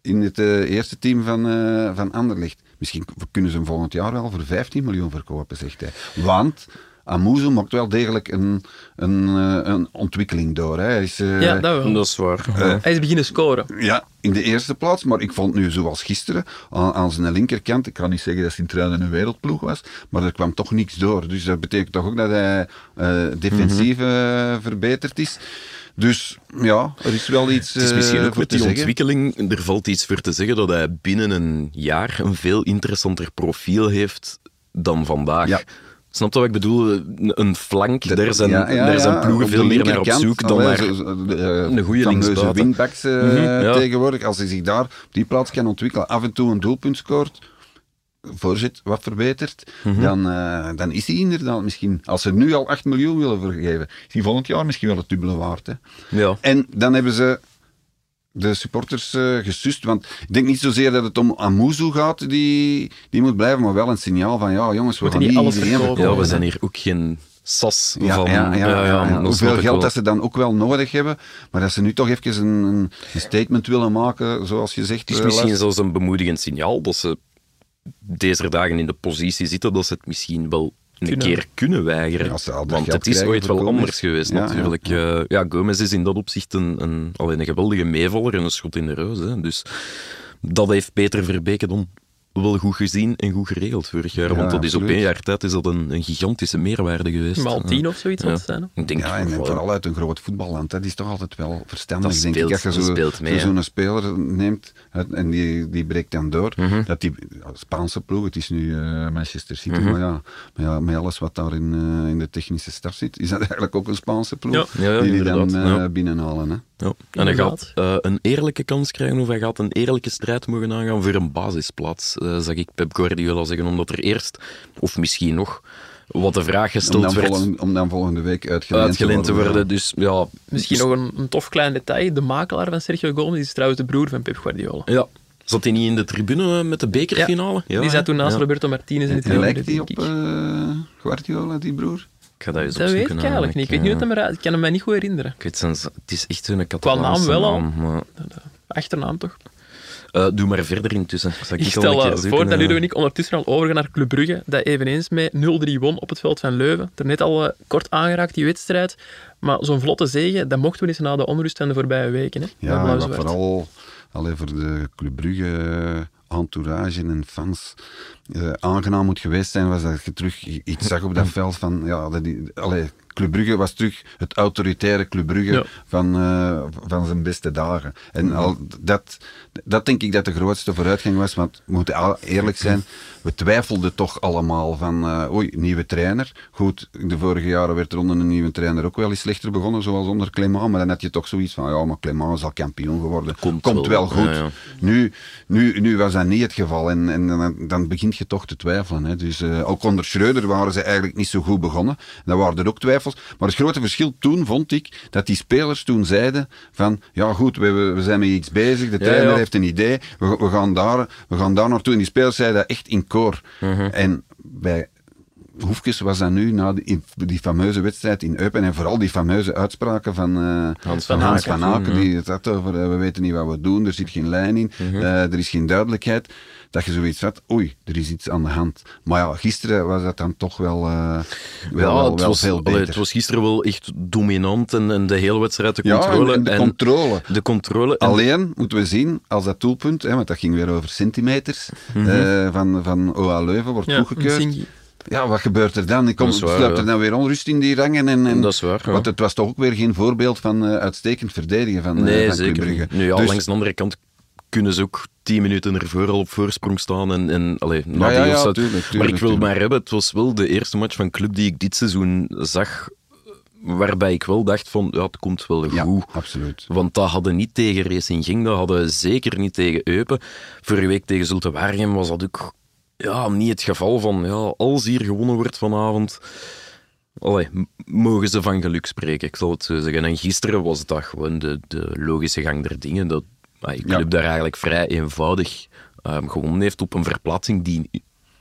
In het eh, eerste team van, eh van Anderlecht. Misschien kunnen ze hem volgend jaar wel voor 15 miljoen verkopen, zegt hij. Want Amuzu maakt wel degelijk een, een, eh, een ontwikkeling door. Hè. Hij is, eh, ja, dat wel. Dat is waar. Hij is beginnen scoren. ja, in de eerste plaats, maar ik vond nu zoals gisteren aan, aan zijn linkerkant, ik kan niet zeggen dat Sint-Truiden een wereldploeg was, maar er kwam toch niks door. Dus dat betekent toch ook dat hij eh, defensief eh, verbeterd is. Dus ja, er is wel iets Het is misschien eh, ook voor met te die zeggen. ontwikkeling, er valt iets voor te zeggen dat hij binnen een jaar een veel interessanter profiel heeft dan vandaag. Ja. Snap je wat ik bedoel? Een- Een flank, daar zijn, Ja, ja, daar zijn ploegen veel meer naar op zoek dan naar... eh, een goede linksbuiten. wingbacks eh, Mhm, ja. tegenwoordig. Als hij zich daar op die plaats kan ontwikkelen, af en toe een doelpunt scoort, voorzet wat verbetert, Mhm. dan, eh, dan is hij inderdaad misschien, als ze nu al 8 miljoen willen vergeven, is hij volgend jaar misschien wel het dubbele waard. Hè. Ja. En dan hebben ze de supporters eh gesust, want ik denk niet zozeer dat het om Amuzu gaat, die, die moet blijven, maar wel een signaal van, ja jongens, we Moeten gaan niet alles iedereen verkopen. ja, we zijn hier ook geen sas Ja, van... ja, ja, ja, Hoeveel ik geld wel. dat ze dan ook wel nodig hebben, maar dat ze nu toch even een, een een statement willen maken, zoals je zegt. Het is eh, misschien zelfs een bemoedigend signaal dat ze deze dagen in de positie zitten dat ze het misschien wel een Kunnen. keer kunnen weigeren. Ja, ze Want het is ooit wel Gomez. anders geweest, Ja, ja, natuurlijk. Ja, ja, Gomez is in dat opzicht een, een, alleen een geweldige meevaller en een schot in de roos. Hè. Dus dat heeft Peter Verbeke dan wel goed gezien en goed geregeld vorig jaar. Ja, want dat is op één jaar tijd is dat een, een gigantische meerwaarde geweest. Maal tien of zoiets Ja. zijn. Ik denk Ja, en, en vooral uit een groot voetballand. hè. Dat is toch altijd wel verstandig, Dat denk speelt- ik. Als je dat zo- zo'n speler neemt en die, die breekt dan door, Mhm. dat die Spaanse ploeg, het is nu eh, Manchester City, Mhm. maar ja, met, ja, met alles wat daar in, eh, in de technische staf zit, is dat eigenlijk ook een Spaanse ploeg Ja. Ja, ja, die die dan eh, ja. binnenhalen. Hè. Ja. En hij gaat eh, een eerlijke kans krijgen of hij gaat een eerlijke strijd mogen aangaan voor een basisplaats, zag ik Pep Guardiola zeggen. Omdat er eerst, of misschien nog, wat de vraag Om gesteld dan, werd volgende, om dan volgende week uitgeleend, uitgeleend te worden. ja. Dus ja, Misschien nog een, een tof klein detail. De makelaar van Sergio Gomez is trouwens de broer van Pep Guardiola. ja. Zat hij niet in de tribune met de bekerfinale? Ja, die zat toen naast ja. Roberto Martinez in de tribune. lijkt die op eh, Guardiola, die broer? Ik ga dat eens Dat weet ik opzoeken, eigenlijk niet. Ik weet niet eh, wat hem eruit... Ik kan hem mij niet goed herinneren. Ik weet zijn, het is echt zo'n naam Catalaanse wel al. naam, maar- Achternaam toch? Eh, doe maar verder intussen. Zal Ik ik al een stel keer zoeken, voor dat eh. Ludo en ik ondertussen al overgaan naar Club Brugge, dat eveneens met 0-3 won op het veld van Leuven. Er net al kort aangeraakt, die wedstrijd. Maar zo'n vlotte zege, dat mochten we eens na de onrust van de voorbije weken. Hè, Ja, vooral allee, voor de Club Brugge entourage en fans eh, aangenaam moet geweest zijn, was dat je terug iets zag op dat veld van, ja, dat die, allee, Club Brugge was terug het autoritaire Club Brugge Ja. van, eh, van zijn beste dagen. En al, dat, dat denk ik dat de grootste vooruitgang was, want we moeten al eerlijk zijn, we twijfelden toch allemaal van, eh oei, nieuwe trainer. Goed, de vorige jaren werd er onder een nieuwe trainer ook wel eens slechter begonnen, zoals onder Clément, maar dan had je toch zoiets van, ja, maar Clément is al kampioen geworden. Komt Komt, wel. wel, goed. Ja, ja. Nu, nu, nu was dat niet het geval en, en dan, dan begint je toch te twijfelen. Hè. Dus, eh, ook onder Schreuder waren ze eigenlijk niet zo goed begonnen. Dan waren er ook twijfels Maar het grote verschil toen vond ik dat die spelers toen zeiden van ja goed, we, we zijn met iets bezig, de trainer ja. heeft een idee, we, we, gaan daar, we gaan daar naartoe. En die spelers zeiden dat echt in koor. Mhm. En bij Hoefkes was dat nu, na die, die fameuze wedstrijd in Eupen en vooral die fameuze uitspraken van eh, Hans van van Hans Aken. van Aken, die het had over eh, we weten niet wat we doen, er zit geen lijn in, Mhm. eh, er is geen duidelijkheid. Dat je zoiets had, oei, er is iets aan de hand. Maar ja, gisteren was dat dan toch wel, eh, wel, wel, het, wel was, veel allee, beter. het was gisteren wel echt dominant en, en de hele wedstrijd de ja, en- controle. en de controle. de controle. En- Alleen moeten we zien, als dat doelpunt, hè, want dat ging weer over centimeters, Mhm. eh, van, van OA Leuven wordt Ja, goedgekeurd. Ja, wat gebeurt er dan? Ik kom, sluipt ja. er dan weer onrust in die rangen. En, en, Dat is waar, ja. Want het was toch ook weer geen voorbeeld van eh, uitstekend verdedigen van, eh, Nee, van zeker. Nu ja, Dus- langs de andere kant kunnen ze ook tien minuten ervoor al op voorsprong staan. En, en, allee, na Ja, ja, die ja, offside. tuurlijk, maar ik wil tuurlijk. maar hebben, het was wel de eerste match van club die ik dit seizoen zag, waarbij ik wel dacht van, ja, het komt wel ja, goed. absoluut. Want dat hadden niet tegen Racing Ging, dat hadden zeker niet tegen Eupen. Vorige week tegen Zulte Waregem was dat ook ja, niet het geval van, ja, als hier gewonnen wordt vanavond, allee, mogen ze van geluk spreken, ik zal het zo zeggen. En gisteren was dat gewoon de, de logische gang der dingen, dat ah, je club Ja. daar eigenlijk vrij eenvoudig ehm, gewonnen heeft op een verplaatsing die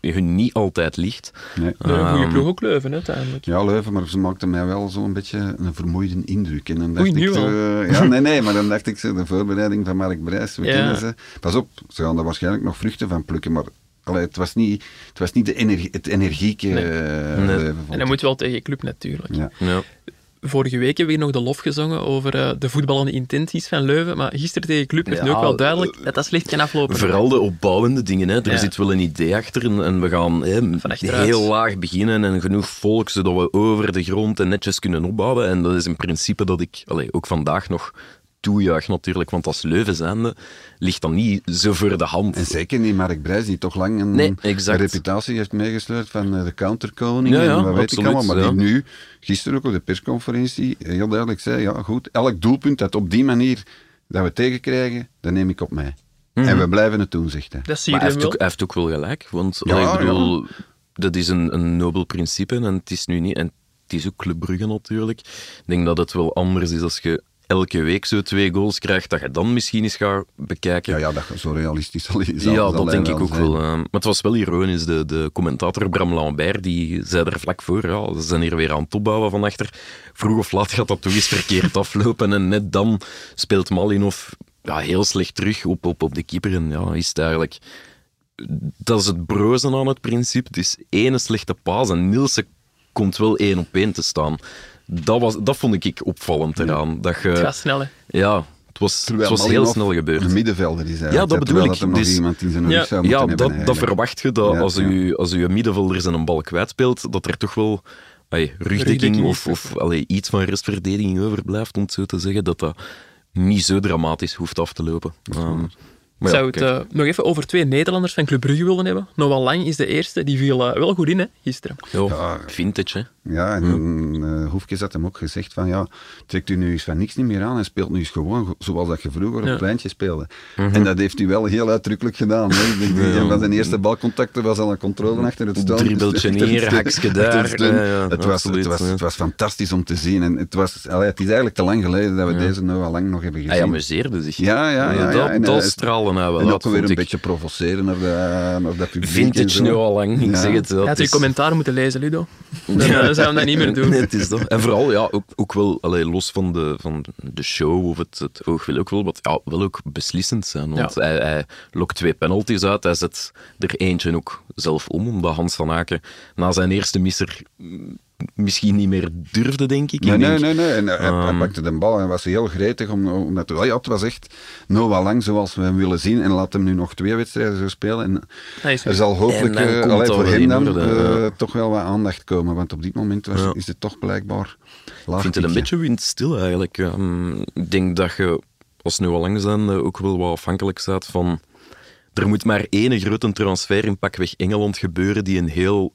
hun niet altijd ligt. Nee. Een goede Ehm, ploeg ook Leuven, hè, uiteindelijk. Ja, Leuven, maar ze maakte mij wel zo'n beetje een vermoeide indruk. En dan dacht Oei, ik zo, eh, ja, nee, nee, maar dan dacht ik zo, de voorbereiding van Mark Brijs, we Ja. kennen ze. Pas op, ze gaan daar waarschijnlijk nog vruchten van plukken, maar allee, het was niet, het, was niet de energie, het energieke Nee. eh, Nee. En dan moet wel tegen club natuurlijk. Ja. Ja. Vorige week hebben we hier nog de lof gezongen over eh, de voetballende intenties van Leuven. Maar gisteren tegen club werd nu Ja, ook wel duidelijk dat dat slecht kan aflopen. Vooral de opbouwende dingen. Hè. Er Ja. zit wel een idee achter en, en we gaan hè, heel laag beginnen en genoeg volk, zodat we over de grond en netjes kunnen opbouwen. En dat is een principe dat ik allee, ook vandaag nog toejuich natuurlijk, want als Leuven zijnde ligt dat niet zo voor de hand. En zeker niet Mark Brijs, die toch lang een, Nee, reputatie heeft meegesleurd van eh, de counterkoning. Ja, ja, en wat weet ik allemaal. Maar ja. die nu, gisteren ook op de persconferentie, heel duidelijk zei: ja, goed, elk doelpunt dat op die manier dat we tegenkrijgen, dat neem ik op mij. Mhm. En we blijven het doen, zegt hij. Dat zie Maar je hij heeft, wel. ook, hij heeft ook wel gelijk, want Ja, ik bedoel, dat is een, een nobel principe en het is nu niet... En het is ook Club Brugge natuurlijk. Ik denk dat het wel anders is als je elke week zo twee goals krijgt, dat je dan misschien eens gaat bekijken. Ja, ja, dat zo realistisch zal zal- Ja, dat denk ik ook zijn. wel. eh. Maar het was wel ironisch. De, de commentator Bram Lambert die zei er vlak voor: ja, ze zijn hier weer aan het opbouwen van achter. Vroeg of laat gaat dat toch eens verkeerd aflopen. En net dan speelt Malinov ja, heel slecht terug op, op, op de keeper. En ja, is het eigenlijk. Dat is het brozen aan het principe. Het is ene slechte paas en Nielsen komt wel één op één te staan. Dat, was, dat vond ik opvallend eraan. Dat je, Het gaat snel, hè. ja, het was, het was heel snel gebeurd. Een middenvelder is eigenlijk. Ja, dat bedoel ik. Dat er nog Dus- iemand in zijn Ja. zou Ja, dat, hebben. dat verwacht je, dat Ja, als, ja. u, als u middenvelder zijn een bal kwijtspeelt, dat er toch wel allee, rugdekking of, of allee, iets van restverdediging overblijft, om het zo te zeggen, dat dat niet zo dramatisch hoeft af te lopen. Maar ja, zou het eh, nog even over twee Nederlanders van Club Brugge willen hebben. Noah Lang is de eerste, die viel eh, wel goed in hè, gisteren. Ja, Ja. vintage, hè. Ja, en eh Hoefkes had hem ook gezegd van ja, trekt u nu eens van niks niet meer aan en speelt nu eens gewoon zoals dat je vroeger op Ja. het pleintje speelde. En dat heeft hij wel heel uitdrukkelijk gedaan. Hè. Ik denk dat Ja. een van zijn eerste balcontacten was al een controle achter het stoom. Dribbeltje steun- haksje daar. het. Ja, ja, was, absoluut, het, was, ja. het was fantastisch om te zien. En het, was, allee, het is eigenlijk te lang geleden dat we deze al lang nog hebben gezien. Hij amuseerde zich. Ja, ja, ja, ja. Dat, En, dat eh, straalde nou wel en ook weer een ik. beetje provoceren naar, de, naar dat publiek. Vintage nu al lang, ik Ja. zeg het. Had is- commentaar moeten lezen, Ludo. Dan zou hij dat niet meer doen. Nee, het is dat. En vooral, ja, ook, ook wel, allee, los van de, van de show of het, het oog wil ook wel, wat, ja, wel ook beslissend zijn. Want hij, hij lokt twee penalties uit, hij zet er eentje ook zelf om, omdat Hans van Aken na zijn eerste misser mm, misschien niet meer durfde, denk ik. Nee, Ik nee, denk- nee. nee. En hij, hij Ehm. pakte de bal en was heel gretig. Om, omdat, ja, het was echt Noah Lang zoals we hem willen zien. En laat hem nu nog twee wedstrijden zo spelen. En er zal hopelijk dat voor hem dan eh, ja. toch wel wat aandacht komen. Want op dit moment was, Ja. is het toch blijkbaar laag Ik vind het een beetje windstil eigenlijk. Ehm, ik denk dat je, als nu al lang zijn, ook wel wat afhankelijk staat van... Er moet maar één grote transfer in pakweg Engeland gebeuren die een heel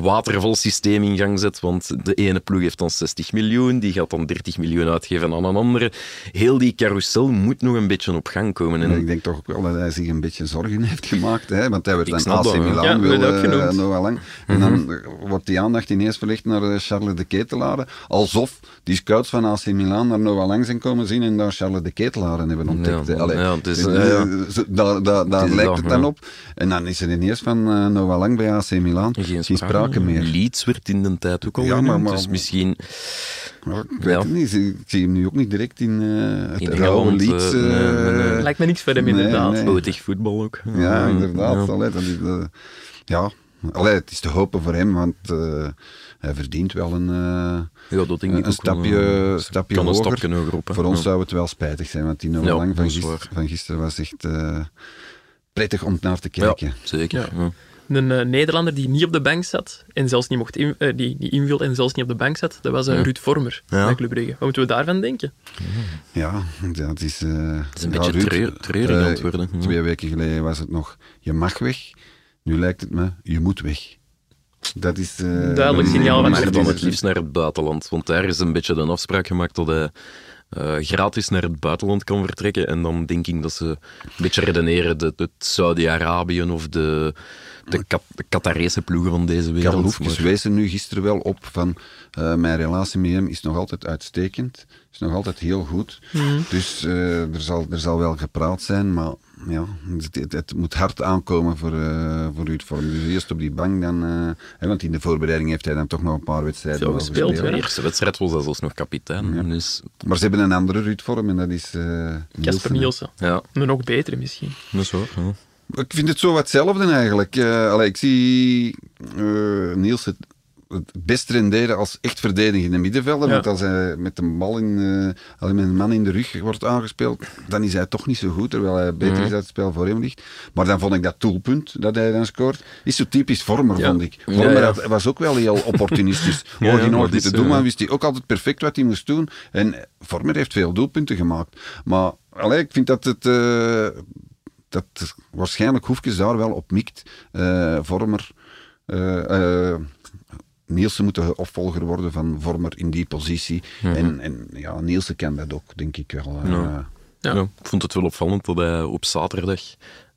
watervalsysteem in gang zet, want de ene ploeg heeft dan 60 miljoen, die gaat dan 30 miljoen uitgeven aan een andere. Heel die carousel moet nog een beetje op gang komen. En Ik denk toch ook wel dat hij zich een beetje zorgen heeft gemaakt, hè? want hij werd snap AC. Milan, Ja, wil eh, Lang. En dan wordt die aandacht ineens verlegd naar eh, Charles de Ketelaar, alsof die scouts van AC Milan naar Noah Lang zijn komen zien en daar Charles de Ketelaar hebben ontdekt. Ja. Allee, dus, Daar, lijkt het dan ja. op. En dan is er ineens van Noah Lang bij AC Milan Geen geen meer. Leeds werd in de tijd ook al Ja, maar- genoemd, maar- dus misschien... Ja, ik weet Ja. het niet. Ik zie hem nu ook niet direct in eh het In rauwe eh, Leeds. nee, nee, nee. eh, Lijkt me niks voor hem, Nee, inderdaad. nee. Voetbal ook. Ja, Eh, inderdaad. ja. Allee, dat is, eh, ja, allee, het is te hopen voor hem, want eh, hij verdient wel een, eh, Ja, dat denk ik een wel, stapje, eh, stapje een hoger. stapje hoger op. hè. Voor ons zou het wel spijtig zijn, want die Ja, Lang van, gister- gisteren was echt eh, prettig om naar te kijken. Ja, zeker. Ja. Een eh, Nederlander die niet op de bank zat en zelfs niet mocht in, eh, die, die invult en zelfs niet op de bank zat, dat was eh, Ja. Ruud Vormer Ja. bij Club Brugge. Wat moeten we daarvan denken? Ja, dat is... eh, Het is een ja, beetje Ruud, treur- treurig eh, aan het worden. Ja. Twee weken geleden was het nog, je mag weg. Nu lijkt het me, je moet weg. Dat is... eh, Duidelijk signaal van Maar dan het liefst naar het buitenland. Want daar is een beetje de afspraak gemaakt dat hij eh, gratis naar het buitenland kan vertrekken. En dan denk ik dat ze een beetje redeneren dat het Saudi-Arabië of de, de, Kat- de Qatarese ploegen van deze wereld. Karel Hoefkes Maar- wees er nu gisteren wel op van eh, mijn relatie met hem is nog altijd uitstekend. Is nog altijd heel goed. Dus eh, er, zal, er zal wel gepraat zijn, maar ja, het, het, het moet hard aankomen voor, eh voor Ruud Vorm. Dus eerst op die bank, dan, eh, hè, want in de voorbereiding heeft hij dan toch nog een paar wedstrijden Veel gespeeld, gespeeld. De eerste wedstrijd was hij zelfs nog kapitein. Dus Maar ze hebben een andere Ruud Vorm en dat is eh Casper Nielsen. Nielsen. ja, Een nog betere misschien. dat is waar. Ja. Ik vind het zo wat hetzelfde eigenlijk. Eh, allee, ik zie eh Niels het, het best renderen als echt verdedigende middenvelder. Ja. Want als hij met een bal in, eh, als met een man in de rug wordt aangespeeld, dan is hij toch niet zo goed, terwijl hij beter is dat het spel voor hem ligt. Maar dan vond ik dat doelpunt dat hij dan scoort, is zo typisch Vormer, Ja. vond ik. Vormer ja. had- was ook wel heel opportunistisch. Hoor je nooit is, te doen, eh, maar wist hij ook altijd perfect wat hij moest doen. En Vormer heeft veel doelpunten gemaakt. Maar allee, ik vind dat het... eh, dat waarschijnlijk Hoefkes daar wel op mikt. Eh, Vormer, Nielsen moet de opvolger worden van Vormer in die positie. En, en ja, Nielsen kan dat ook, denk ik wel. eh. Ja. Ja. Ja, ik vond het wel opvallend dat hij op zaterdag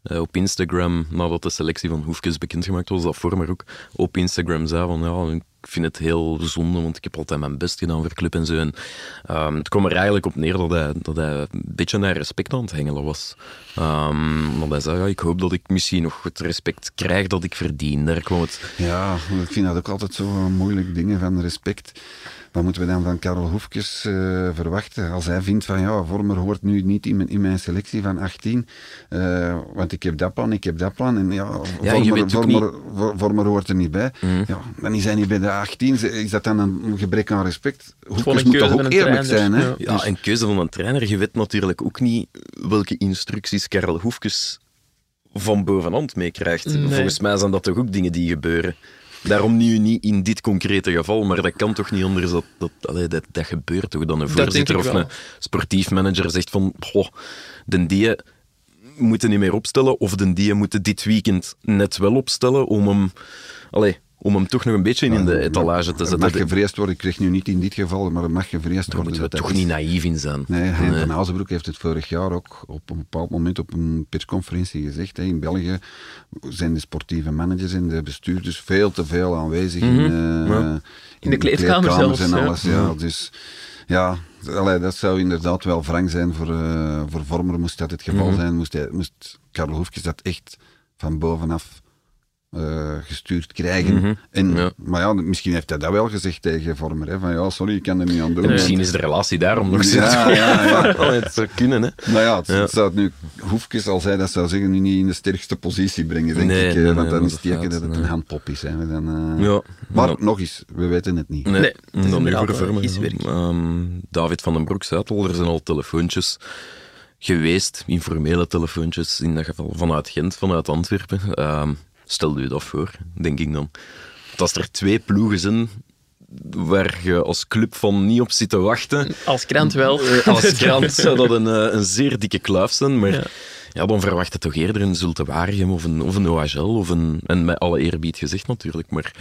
eh, op Instagram, nadat de selectie van Hoefkes bekendgemaakt was, dat Vormer ook op Instagram zei van ja, ik vind het heel zonde, want ik heb altijd mijn best gedaan voor club en zo. En, ehm, het kwam er eigenlijk op neer dat hij, dat hij een beetje naar respect aan het hengelen was. Ehm want hij zei, ja, ik hoop dat ik misschien nog het respect krijg dat ik verdien. Daar kwam het... Ja, ik vind dat ook altijd zo moeilijk dingen van respect. Wat moeten we dan van Karel Hoefkes eh, verwachten? Als hij vindt van ja, Vormer hoort nu niet in mijn, in mijn selectie van 18, eh, want ik heb dat plan, ik heb dat plan. En ja, Ja, je Vormer, weet ook Vormer, Vor- Vormer hoort er niet bij. Mhm. Ja, dan is hij niet bij de 18. Is dat dan een gebrek aan respect? Hoefkes moet toch ook eerlijk zijn, hè? ja. Ja, Dus- en keuze van een trainer. Je weet natuurlijk ook niet welke instructies Karel Hoefkes van bovenhand meekrijgt. Nee. Volgens mij zijn dat toch ook dingen die gebeuren. Daarom nu niet in dit concrete geval, maar dat kan toch niet anders. Dat, dat, allee, dat, dat gebeurt toch? Dan een voorzitter of een sportief manager zegt van goh, de die moeten niet meer opstellen of de die moeten dit weekend net wel opstellen om hem, allee, om hem toch nog een beetje in de etalage te zetten. mag Daar gevreesd worden, ik kreeg nu niet in dit geval, maar er mag gevreesd worden. moeten we toch niet naïef in zijn. Nee, Hein van Azenbroek heeft het vorig jaar ook op een bepaald moment op een persconferentie gezegd. Hè. In België zijn de sportieve managers en de bestuurders veel te veel aanwezig in, eh, Ja. In de kleedkamer zelfs, en ja. alles. Ja. Dus ja, allee, dat zou inderdaad wel wrang zijn voor, eh, voor Vormer. Moest dat het geval zijn, moest, hij, moest Karel Hoefkes dat echt van bovenaf eh, gestuurd krijgen. Mhm. en, Ja. Maar ja, misschien heeft hij dat wel gezegd tegen Vormer. Hè, van ja, sorry, ik kan er niet aan doen. En misschien is de relatie daarom nog Ja, steeds. ja, ja. Allee, het zou kunnen, hè. Nou ja, het, Ja. het zou het nu Hoefkes, als hij dat zou zeggen, nu niet in de sterkste positie brengen, denk Nee, ik. eh, nee, want nee, dan is het teken dat het een handpop is. Hè. Dan, eh, Ja. Maar Ja. nog eens, we weten het niet. Nee, Nee, het is dan nu voor Vormer, ja. Ehm, David van den Broek zei het al, er zijn al telefoontjes geweest, informele telefoontjes, in dat geval vanuit Gent, vanuit Antwerpen. Ehm, stel je dat voor, denk ik dan. Dat als er twee ploegen zijn waar je als club van niet op zit te wachten, Als krant wel. Eh, Als krant zou dat een, eh, een zeer dikke kluif zijn, maar Ja. ja. dan verwacht het toch eerder een Zulte Waregem of een, of een OHL, of een, en met alle eerbied gezegd natuurlijk, maar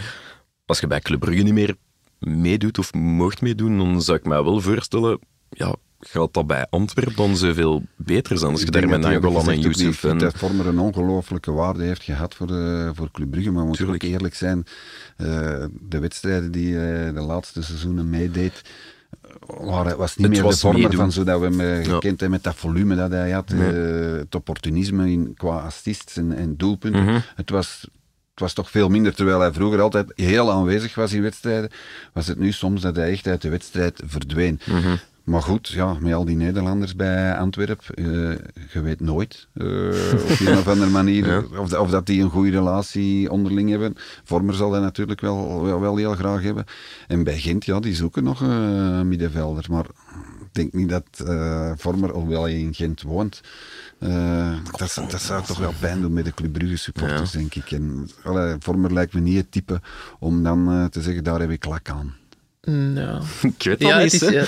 als je bij Club Brugge niet meer meedoet of mocht meedoen, dan zou ik mij wel voorstellen, ja, gaat dat bij Antwerpen dan zoveel beter zijn als je Ik daar met en Youssef en... dat Vormer een ongelooflijke waarde heeft gehad voor, de, voor Club Brugge. Maar we moeten ook eerlijk zijn, eh, de wedstrijden die hij de laatste seizoenen meedeed, eh, waren, was niet Het meer was de vormer meedoen. van zodat we hem eh, Ja. gekend hebben met dat volume dat hij had. eh, het opportunisme in, qua assists en, en doelpunten. Mhm. Het was... Het was toch veel minder, terwijl hij vroeger altijd heel aanwezig was in wedstrijden. Was het nu soms dat hij echt uit de wedstrijd verdween. Mhm. Maar goed, ja, met al die Nederlanders bij Antwerpen, eh, je weet nooit eh, op een of andere manier Ja. of, of dat die een goede relatie onderling hebben. Vormer zal dat natuurlijk wel, wel, wel heel graag hebben. En bij Gent, ja, die zoeken nog een middenvelder. Maar ik denk niet dat eh, Vormer, alhoewel hij in Gent woont, eh, dat, zou- dat zou toch wel pijn doen met de Club Brugge supporters, denk ik. En, allee, Vormer lijkt me niet het type om dan te zeggen, daar heb ik lak aan. Ja. Ik weet dat Ja, niet, is, ja.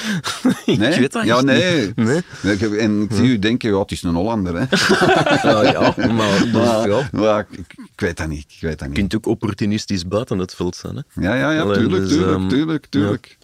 Nee? Ik weet dat ja, nee. niet. Nee. Nee, ik- En ik zie u denken, ja, het is een Hollander. Hè. Ja, ja, maar, dus, Maar, ja. maar ik, ik weet dat niet. Ik weet dat Je niet. kunt ook opportunistisch buiten het veld zijn. Hè. Ja, ja, ja, Alleen, tuurlijk, dus, tuurlijk, ehm, tuurlijk, tuurlijk.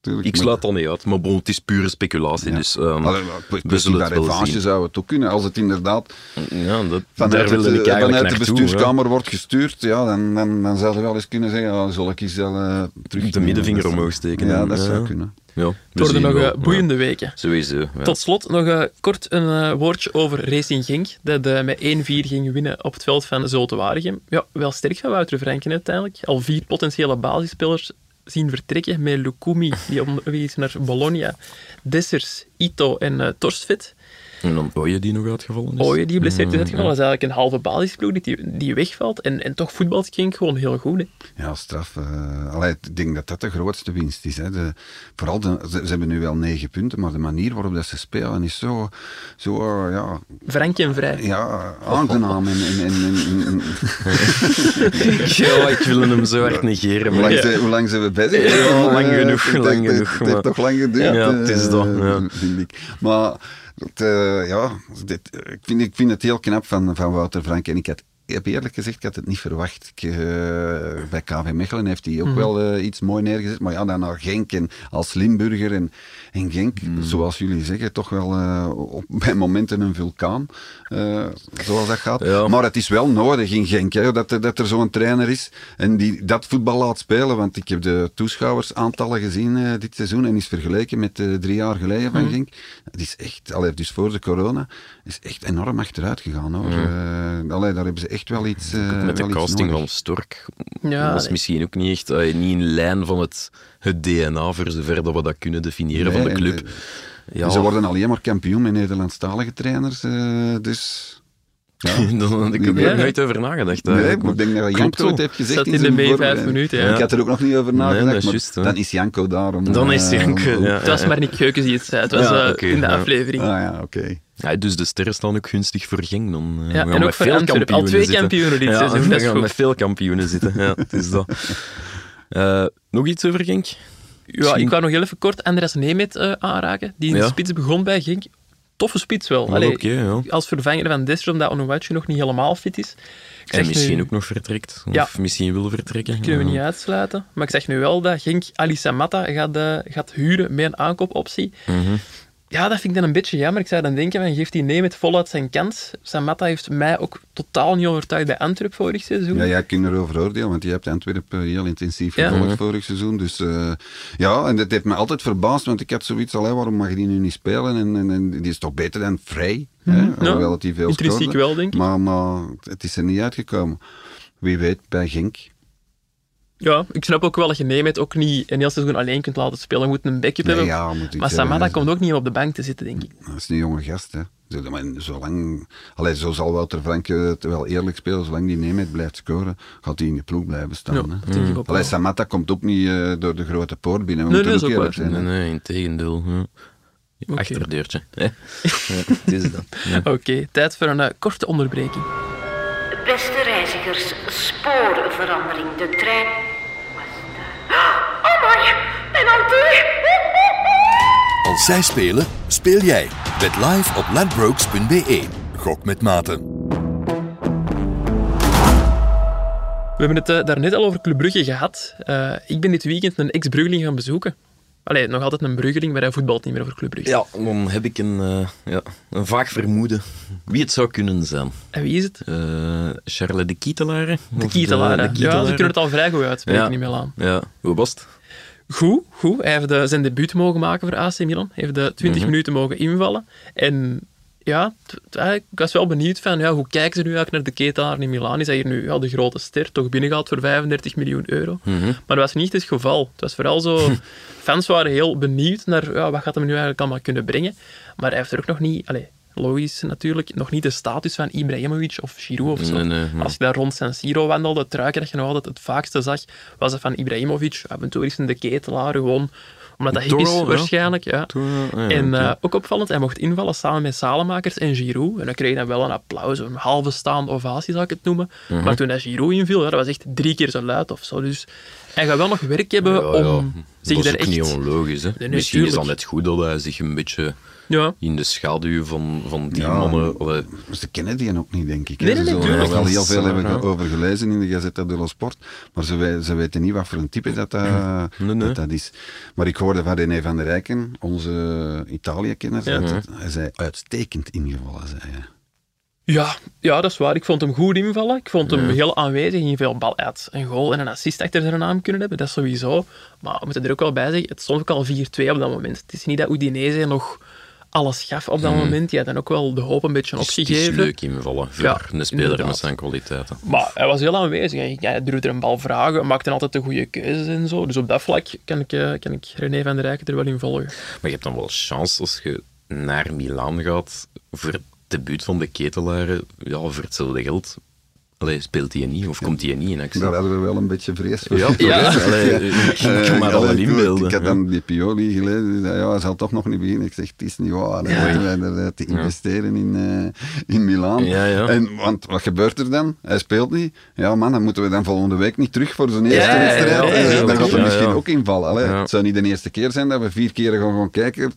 Tuurlijk. Ik Maar- sluit dat niet uit, maar bon, het is pure speculatie. Ja. Dus, ehm, Allee, maar we zullen het wel revanche zien. zou het ook kunnen. Als het inderdaad Ja, dat, vanuit, daar het, ik eh, vanuit de bestuurskamer wordt gestuurd, ja, dan, dan, dan zou je wel eens kunnen zeggen, ja, zal ik eens wel eh, terug... De middenvinger omhoog steken. Ja, dat zou kunnen. Ja, Het worden nog wel, eh, boeiende ja. weken. Sowieso. Ja. Tot slot nog eh, kort een eh, woordje over Racing Genk, dat met 1-4 ging winnen op het veld van Zulte Waregem. Ja, wel sterk van Wouter Franken uiteindelijk. Al vier potentiële basisspelers zien vertrekken met Lukumi, die onderweg is naar Bologna, Dessers, Ito en Torstvet. En dan Oye die nog uitgevallen is. Ooyen, die geblesseerd is Mm, uitgevallen. Dat is eigenlijk een halve basisploeg die, die wegvalt. En, en toch voetbalt Genk gewoon heel goed. Hè. Ja, straf. allee, ik denk dat dat de grootste winst is. Hè. De, vooral, de, ze, ze hebben nu wel negen punten, maar de manier waarop dat ze spelen is zo, zo eh, ja, Frank en vrij. ja, aangenaam. En, en, en, en- Ja, ik wil hem zo hard negeren. hoe, Maar lang ja. hoe lang zijn we bezig? Ja, lang genoeg, het heeft- lang het- genoeg, Het heeft maar- toch lang geduurd, Ja, het is eh, dat, ja. vind ik. Maar eh, ja, dit, ik, vind, ik vind het heel knap van, van Wouter Frank. En ik had, heb eerlijk gezegd, ik had het niet verwacht. Ik, eh, bij KV Mechelen heeft hij ook Mhm. wel eh, iets mooi neergezet. Maar ja, dan naar Genk en als Limburger. En, en Genk, Mhm. zoals jullie zeggen, toch wel eh, op, bij momenten een vulkaan. zoals dat gaat. Ja. Maar het is wel nodig in Genk, hè, dat, er- dat er zo'n trainer is en die dat voetbal laat spelen. Want ik heb de toeschouwersaantallen gezien dit seizoen en is vergeleken met drie jaar geleden van Genk. Het is echt, allee, dus voor de corona, is echt enorm achteruit gegaan. Hoor. Eh, allee, daar hebben ze echt wel iets eh, Met de wel casting van Stork Ja, was nee. misschien ook niet echt eh, niet in lijn van het, het DNA, voor zover dat we dat kunnen definiëren Nee, van de club. Ja, Ze worden alleen maar kampioen met Nederlandstalige trainers, eh, dus... Ja. Heb ik er Ja. nooit over nagedacht. Nee, ik denk dat Janko het heeft gezegd Staat in de mee vijf minuten, ja. Ik had er ook nog niet over nagedacht, maar dan is Janko daar om... Dan is eh, Janko, om- ja. Het was maar Nick Geukens die het zei. Het was Ja, eh, in de ja. aflevering. Ah ja, oké. Ja, dus de sterren staan ook gunstig voor Genk. Dan eh, Ja, en ook veel Antwerpen. Al kampioenen twee zitten. kampioenen dit ja, seizoen, dat is goed. met veel kampioenen zitten. Ja, het is dat. Eh, nog iets over Genk? Ja, Misschien- ik wou nog heel even kort Andres Nemet eh, aanraken, die in de Ja. spits begon bij Genk. Toffe spits wel. Allee, ja. Als vervanger van Destro, omdat Onuwachu nog niet helemaal fit is. Ik En misschien nu, ook nog vertrekt. Of Ja. misschien wil vertrekken. kunnen we niet uitsluiten. Maar ik zeg nu wel dat Genk Ali Samatta gaat, eh, gaat huren met een aankoopoptie. Mhm. Ja, dat vind ik dan een beetje jammer. Ik zou dan denken, van, geeft die Nemet voluit zijn kans. Samatta heeft mij ook totaal niet overtuigd bij Antwerp vorig seizoen. Ja, jij kunt erover oordelen, want je hebt Antwerpen heel intensief Ja. gevolgd Mhm. vorig seizoen. Dus eh, ja, en dat heeft me altijd verbaasd, want ik had zoiets al, hè, waarom mag die nu niet spelen? En, en, en die is toch beter dan Vrij, hè. Ja, hoewel het die veel intrinsiek scoorde. wel, denk ik. Maar, maar het is er niet uitgekomen. Wie weet, bij Genk. Ja, ik snap ook wel dat je Nemet ook niet een heel seizoen alleen kunt laten spelen. Je moet een backup Nee, hebben. ja, moet iets maar hebben, Samatta hè. komt ook niet op de bank te zitten, denk ik. Dat is een jonge gast, hè. Zolang, allee, zo zal Wouter Frank eh, het wel eerlijk spelen, zolang die Nemet blijft scoren, gaat hij in de ploeg blijven staan. Ja, hè. dat denk ik ook Allee, komt ook niet eh, door de grote poort binnen. We Nee, moeten nee, ook is ook zijn. Nee, in tegendeel. Ja. Oké. Achterdeurtje. hè. Ja, het is dat. Ja. Oké, tijd voor een eh, korte onderbreking. Beste reizigers, spoorverandering. De trein en dan terug. Als zij spelen, speel jij. Bet live op ladbrokes.be. Gok met maten. We hebben het eh, daarnet al over Club Brugge gehad. Eh, ik ben dit weekend een ex-Bruggeling gaan bezoeken. Allee, nog altijd een Bruggeling, maar hij voetbalt niet meer over Club Brugge. Ja, dan heb ik een, eh, ja, een vaag vermoeden wie het zou kunnen zijn. En wie is het? Eh Charles de Kietelaren? De Kietelaren. Ja, ze kunnen het al vrij goed uitspreken Ja. in Milaan. Ja, hoe was het? Goed, goed. Hij heeft eh, zijn debuut mogen maken voor AC Milan. Hij heeft de 20 Mhm. minuten mogen invallen. En ja, eigenlijk, ik was wel benieuwd van ja, hoe kijken ze nu eigenlijk naar de ketelaar in Milaan? Is hij hier nu ja, de grote ster toch binnengehaald voor 35 miljoen euro? Mhm. Maar dat was niet het geval. Het was vooral zo... fans waren heel benieuwd naar ja, wat gaat hem nu eigenlijk allemaal kunnen brengen. Maar hij heeft er ook nog niet... Allez, logisch natuurlijk, nog niet de status van Ibrahimovic of Giroud of zo. Nee, nee, nee. Als je daar rond San Siro wandelde, het truikje dat je nog altijd het vaakste zag, was dat van Ibrahimovic. Af en toe is een de ketelaar, gewoon omdat dat hip is ja. waarschijnlijk. Ja. En eh, ook opvallend, hij mocht invallen samen met Salemakers en Giroud. En dan kreeg hij wel een applaus, een halve staande ovatie zou ik het noemen. Mhm. Maar toen hij Giroud inviel, ja, dat was echt drie keer zo luid of zo. Dus hij gaat wel nog werk hebben Ja, om zich dat is er ook echt... niet onlogisch. Hè? Misschien is dat tuurlijk. net goed dat hij zich een beetje Ja, in de schaduw van, van die Ja. mannen... allee, Ze kennen die ook niet, denk ik. Nee, nee, ze nee, heel veel hebben ge- over gelezen in de Gazzetta dello Sport, maar ze, we- ze weten niet wat voor een type dat dat, Nee, nee. dat, dat is. Maar ik hoorde van René van der Rijken, onze Italië-kenner, dat hij zei uitstekend ingevallen. Zei hij. Ja, ja, dat is waar. Ik vond hem goed invallen. Ik vond hem heel aanwezig. in veel bal uit een goal en een assist achter zijn naam kunnen hebben. Dat sowieso. Maar we moeten er ook wel bij zeggen, het stond ook al 4-2 op dat moment. Het is niet dat Udinese nog alles gaf op dat moment. Die had dan ook wel de hoop een beetje het is- het is opgegeven. leuk invallen voor Ja, een speler inderdaad. met zijn kwaliteiten. Maar hij was heel aanwezig. Hij- durfde er een bal vragen, maakte altijd de goede keuzes en zo. Dus op dat vlak kan ik, eh, kan ik René van der Rijken er wel in volgen. Maar je hebt dan wel chance als je naar Milaan gaat voor het debuut van de ketelaren. Ja, voor hetzelfde geld. Allee, speelt hij niet of komt hij niet in actie? Daar hadden we wel een beetje vrees voor. Ja, Ja. Allee, Eh, maar al ik- inbeelden. Ik had ja. dan die Pioli gelezen, die zei, ja, hij zal toch nog niet beginnen. Ik zeg, het is niet waar. Moeten wij er, eh, te investeren in, eh, in Milaan. Ja, ja. En, want wat gebeurt er dan? Hij speelt niet. Ja man, dan moeten we dan volgende week niet terug voor zijn eerste Ja, ja, ja, wedstrijd. ja, Eh, ja, dan gaat ja, misschien ja. ook invallen. Allee, Ja. Het zou niet de eerste keer zijn dat we vier keer gaan gaan kijken.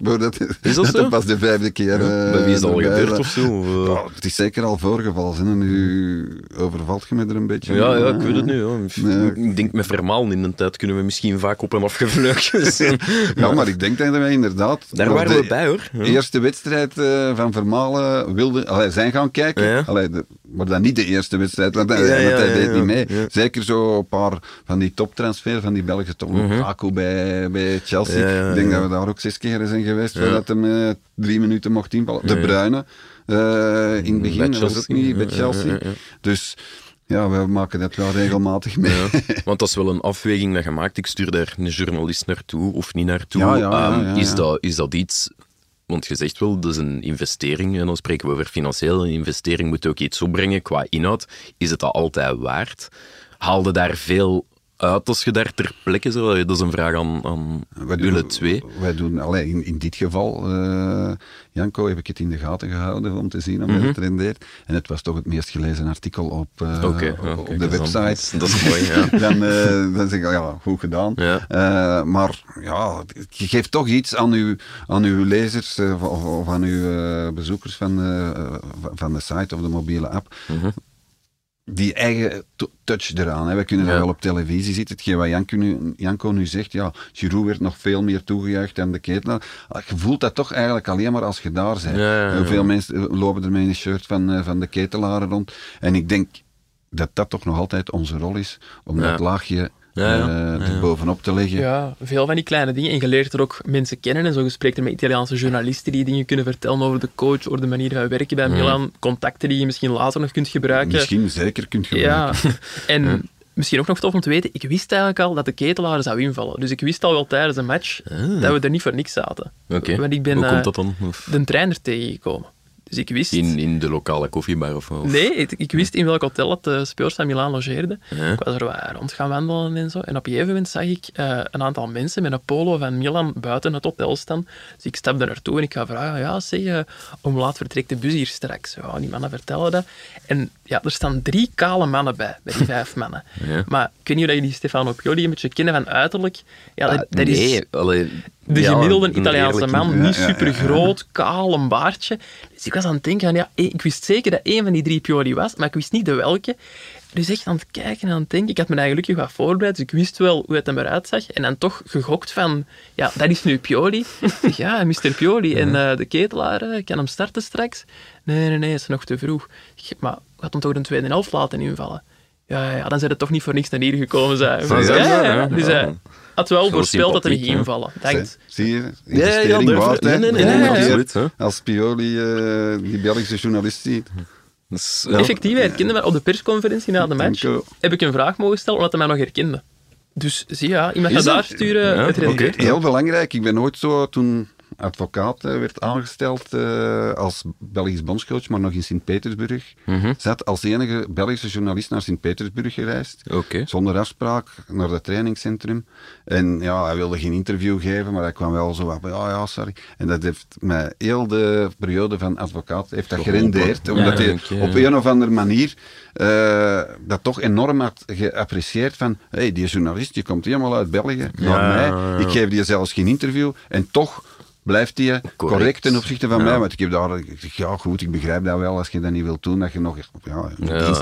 Is dat pas de vijfde keer... eh, Bij wie is dat al gebeurd of zo? Eh? Ja, het is zeker al voorgevallen. nu overvalt je me er een beetje. Ja, ja, ik weet het nu. Ja. Nee. Ik denk met Vermalen in de tijd kunnen we misschien vaak op en afgevleugeld zijn. Ja, maar ik denk dat wij inderdaad... Daar waren de we bij hoor. Ja. eerste wedstrijd eh, van Vermalen wilden... Allee, zijn gaan kijken. Ja. Allee, de- maar dan niet de eerste wedstrijd, want, hij- Ja, want hij deed niet mee. Zeker zo een paar van die toptransfer van die Belgische top. Lukaku bij, bij Chelsea. Ik denk dat we daar ook zes keer zijn geweest, voordat hij eh, drie minuten mocht invallen. De. Bruyne eh, in het begin, Bij dat was ook Chelsea. niet bij Chelsea. Dus ja, we maken dat wel regelmatig mee. Ja, want dat is wel een afweging dat je maakt. Ik stuur daar een journalist naartoe of niet naartoe. Ja, ja, ja, Ehm, is, dat, is dat iets... Want je zegt wel, dat is een investering. En dan spreken we over financieel. Een investering moet ook iets opbrengen qua inhoud. Is het dat altijd waard? Haalde daar veel uit als je daar ter plekke zou? Dat is een vraag aan, aan Wij doen, twee. Wij doen, allee, in, in dit geval, eh, Janko, heb ik het in de gaten gehouden om te zien of Mhm. het rendeert. En het was toch het meest gelezen artikel op, eh, op, de website. Dat is- mooi, ja. dan, eh, dan zeg ik, ja, goed gedaan. Ja. Maar ja, je geeft toch iets aan uw, aan uw lezers of, of aan uw bezoekers van, van de site of de mobiele app Mhm. Die eigen to- touch eraan. Hè. We kunnen dat Ja. wel op televisie zitten. Hetgeen wat Janko nu, Janko nu zegt, ja, Giroud werd nog veel meer toegejuicht dan de ketelaar. Ah, Je voelt dat toch eigenlijk alleen maar als je daar bent. Ja, ja, ja. Hoeveel mensen eh, lopen er met een shirt van, eh, van de ketelaren rond. En ik denk dat dat toch nog altijd onze rol is, om dat laagje Ja, ja. eh, Ja, er ja. bovenop te leggen. Ja, veel van die kleine dingen. En je leert er ook mensen kennen. En zo gespreekt er met Italiaanse journalisten die dingen kunnen vertellen over de coach, over de manier van werken bij Milan. Contacten die je misschien later nog kunt gebruiken. Misschien zeker kunt gebruiken. Ja, en misschien ook nog tof om te weten, ik wist eigenlijk al dat de ketelaar zou invallen. Dus ik wist al wel tijdens een match dat we er niet voor niks zaten. Oké. Want ik ben Hoe eh, komt dat dan? Of de trainer tegengekomen. Dus ik wist... in, in de lokale koffiebar of, of? Nee, ik, ik wist in welk hotel dat de speurs van Milaan logeerden. Ja. Ik was er rond gaan wandelen en zo. En op een gegeven moment zag ik eh, een aantal mensen met een polo van Milan buiten het hotel staan. Dus ik stapte naartoe en ik ga vragen, ja, zeg, eh, om laat vertrekt de bus hier straks. Ja, die mannen vertellen dat. En ja, er staan drie kale mannen bij, bij die vijf mannen. Ja. Maar ik weet niet of jullie Stefano Pioli een beetje kennen van uiterlijk. Ja, dat, Ah, dat nee, is... allee, de Ja, gemiddelde Italiaanse man, niet super groot, kaal, een baardje. Dus ik was aan het denken, van, ja, eh, ik wist zeker dat één van die drie Pioli was, maar ik wist niet de welke. Dus echt aan het kijken en aan het denken. Ik had me eigenlijk gelukkig wat voorbereid, dus ik wist wel hoe het er eruit zag. En dan toch gegokt van, ja, dat is nu Pioli. Ja, Mr. Pioli. En eh, de ketelaar, eh, kan hem starten straks? Nee, nee, nee, is nog te vroeg. Maar gaat hem toch de tweede helft laten invallen? Ja, ja, dan zijn het toch niet voor niks naar hier gekomen zijn. Ja, ja, ja, ja. Dus ja. Had wel voorspeld dat ging hè. invallen. Dank. Zie je? Ja, ja, Investering durf- waard, hè? nee, nee, nee, Een nee, keer absoluut, hè. Als Pioli eh, die Belgische journalist ziet. Dus, ja. Effectief, hij herkende mij op de persconferentie na de match. Heb ik een vraag mogen stellen, omdat hij mij nog herkende. Dus zie je, ja, iemand gaat daar sturen, Ja, het rendeert. oké. Heel belangrijk. Ik ben ooit zo, toen advocaat eh, werd aangesteld eh, als Belgisch bondscoach, maar nog in Sint-Petersburg, Mhm. zat als enige Belgische journalist naar Sint-Petersburg gereisd. Zonder afspraak naar het trainingscentrum. En ja, hij wilde geen interview geven, maar hij kwam wel zo van, ja, ja, sorry. En dat heeft mij heel de periode van advocaat heeft dat gerendeerd. Omdat Ja, hij op een of andere manier eh, dat toch enorm had geapprecieerd van, hey, die journalist, die komt helemaal uit België naar mij. Ik geef die zelfs geen interview. En toch blijft die correct, ten opzichte van Ja. mij. Want ik heb daar, ik zeg, ja goed, ik begrijp dat wel, als je dat niet wilt doen, dat je nog, ja,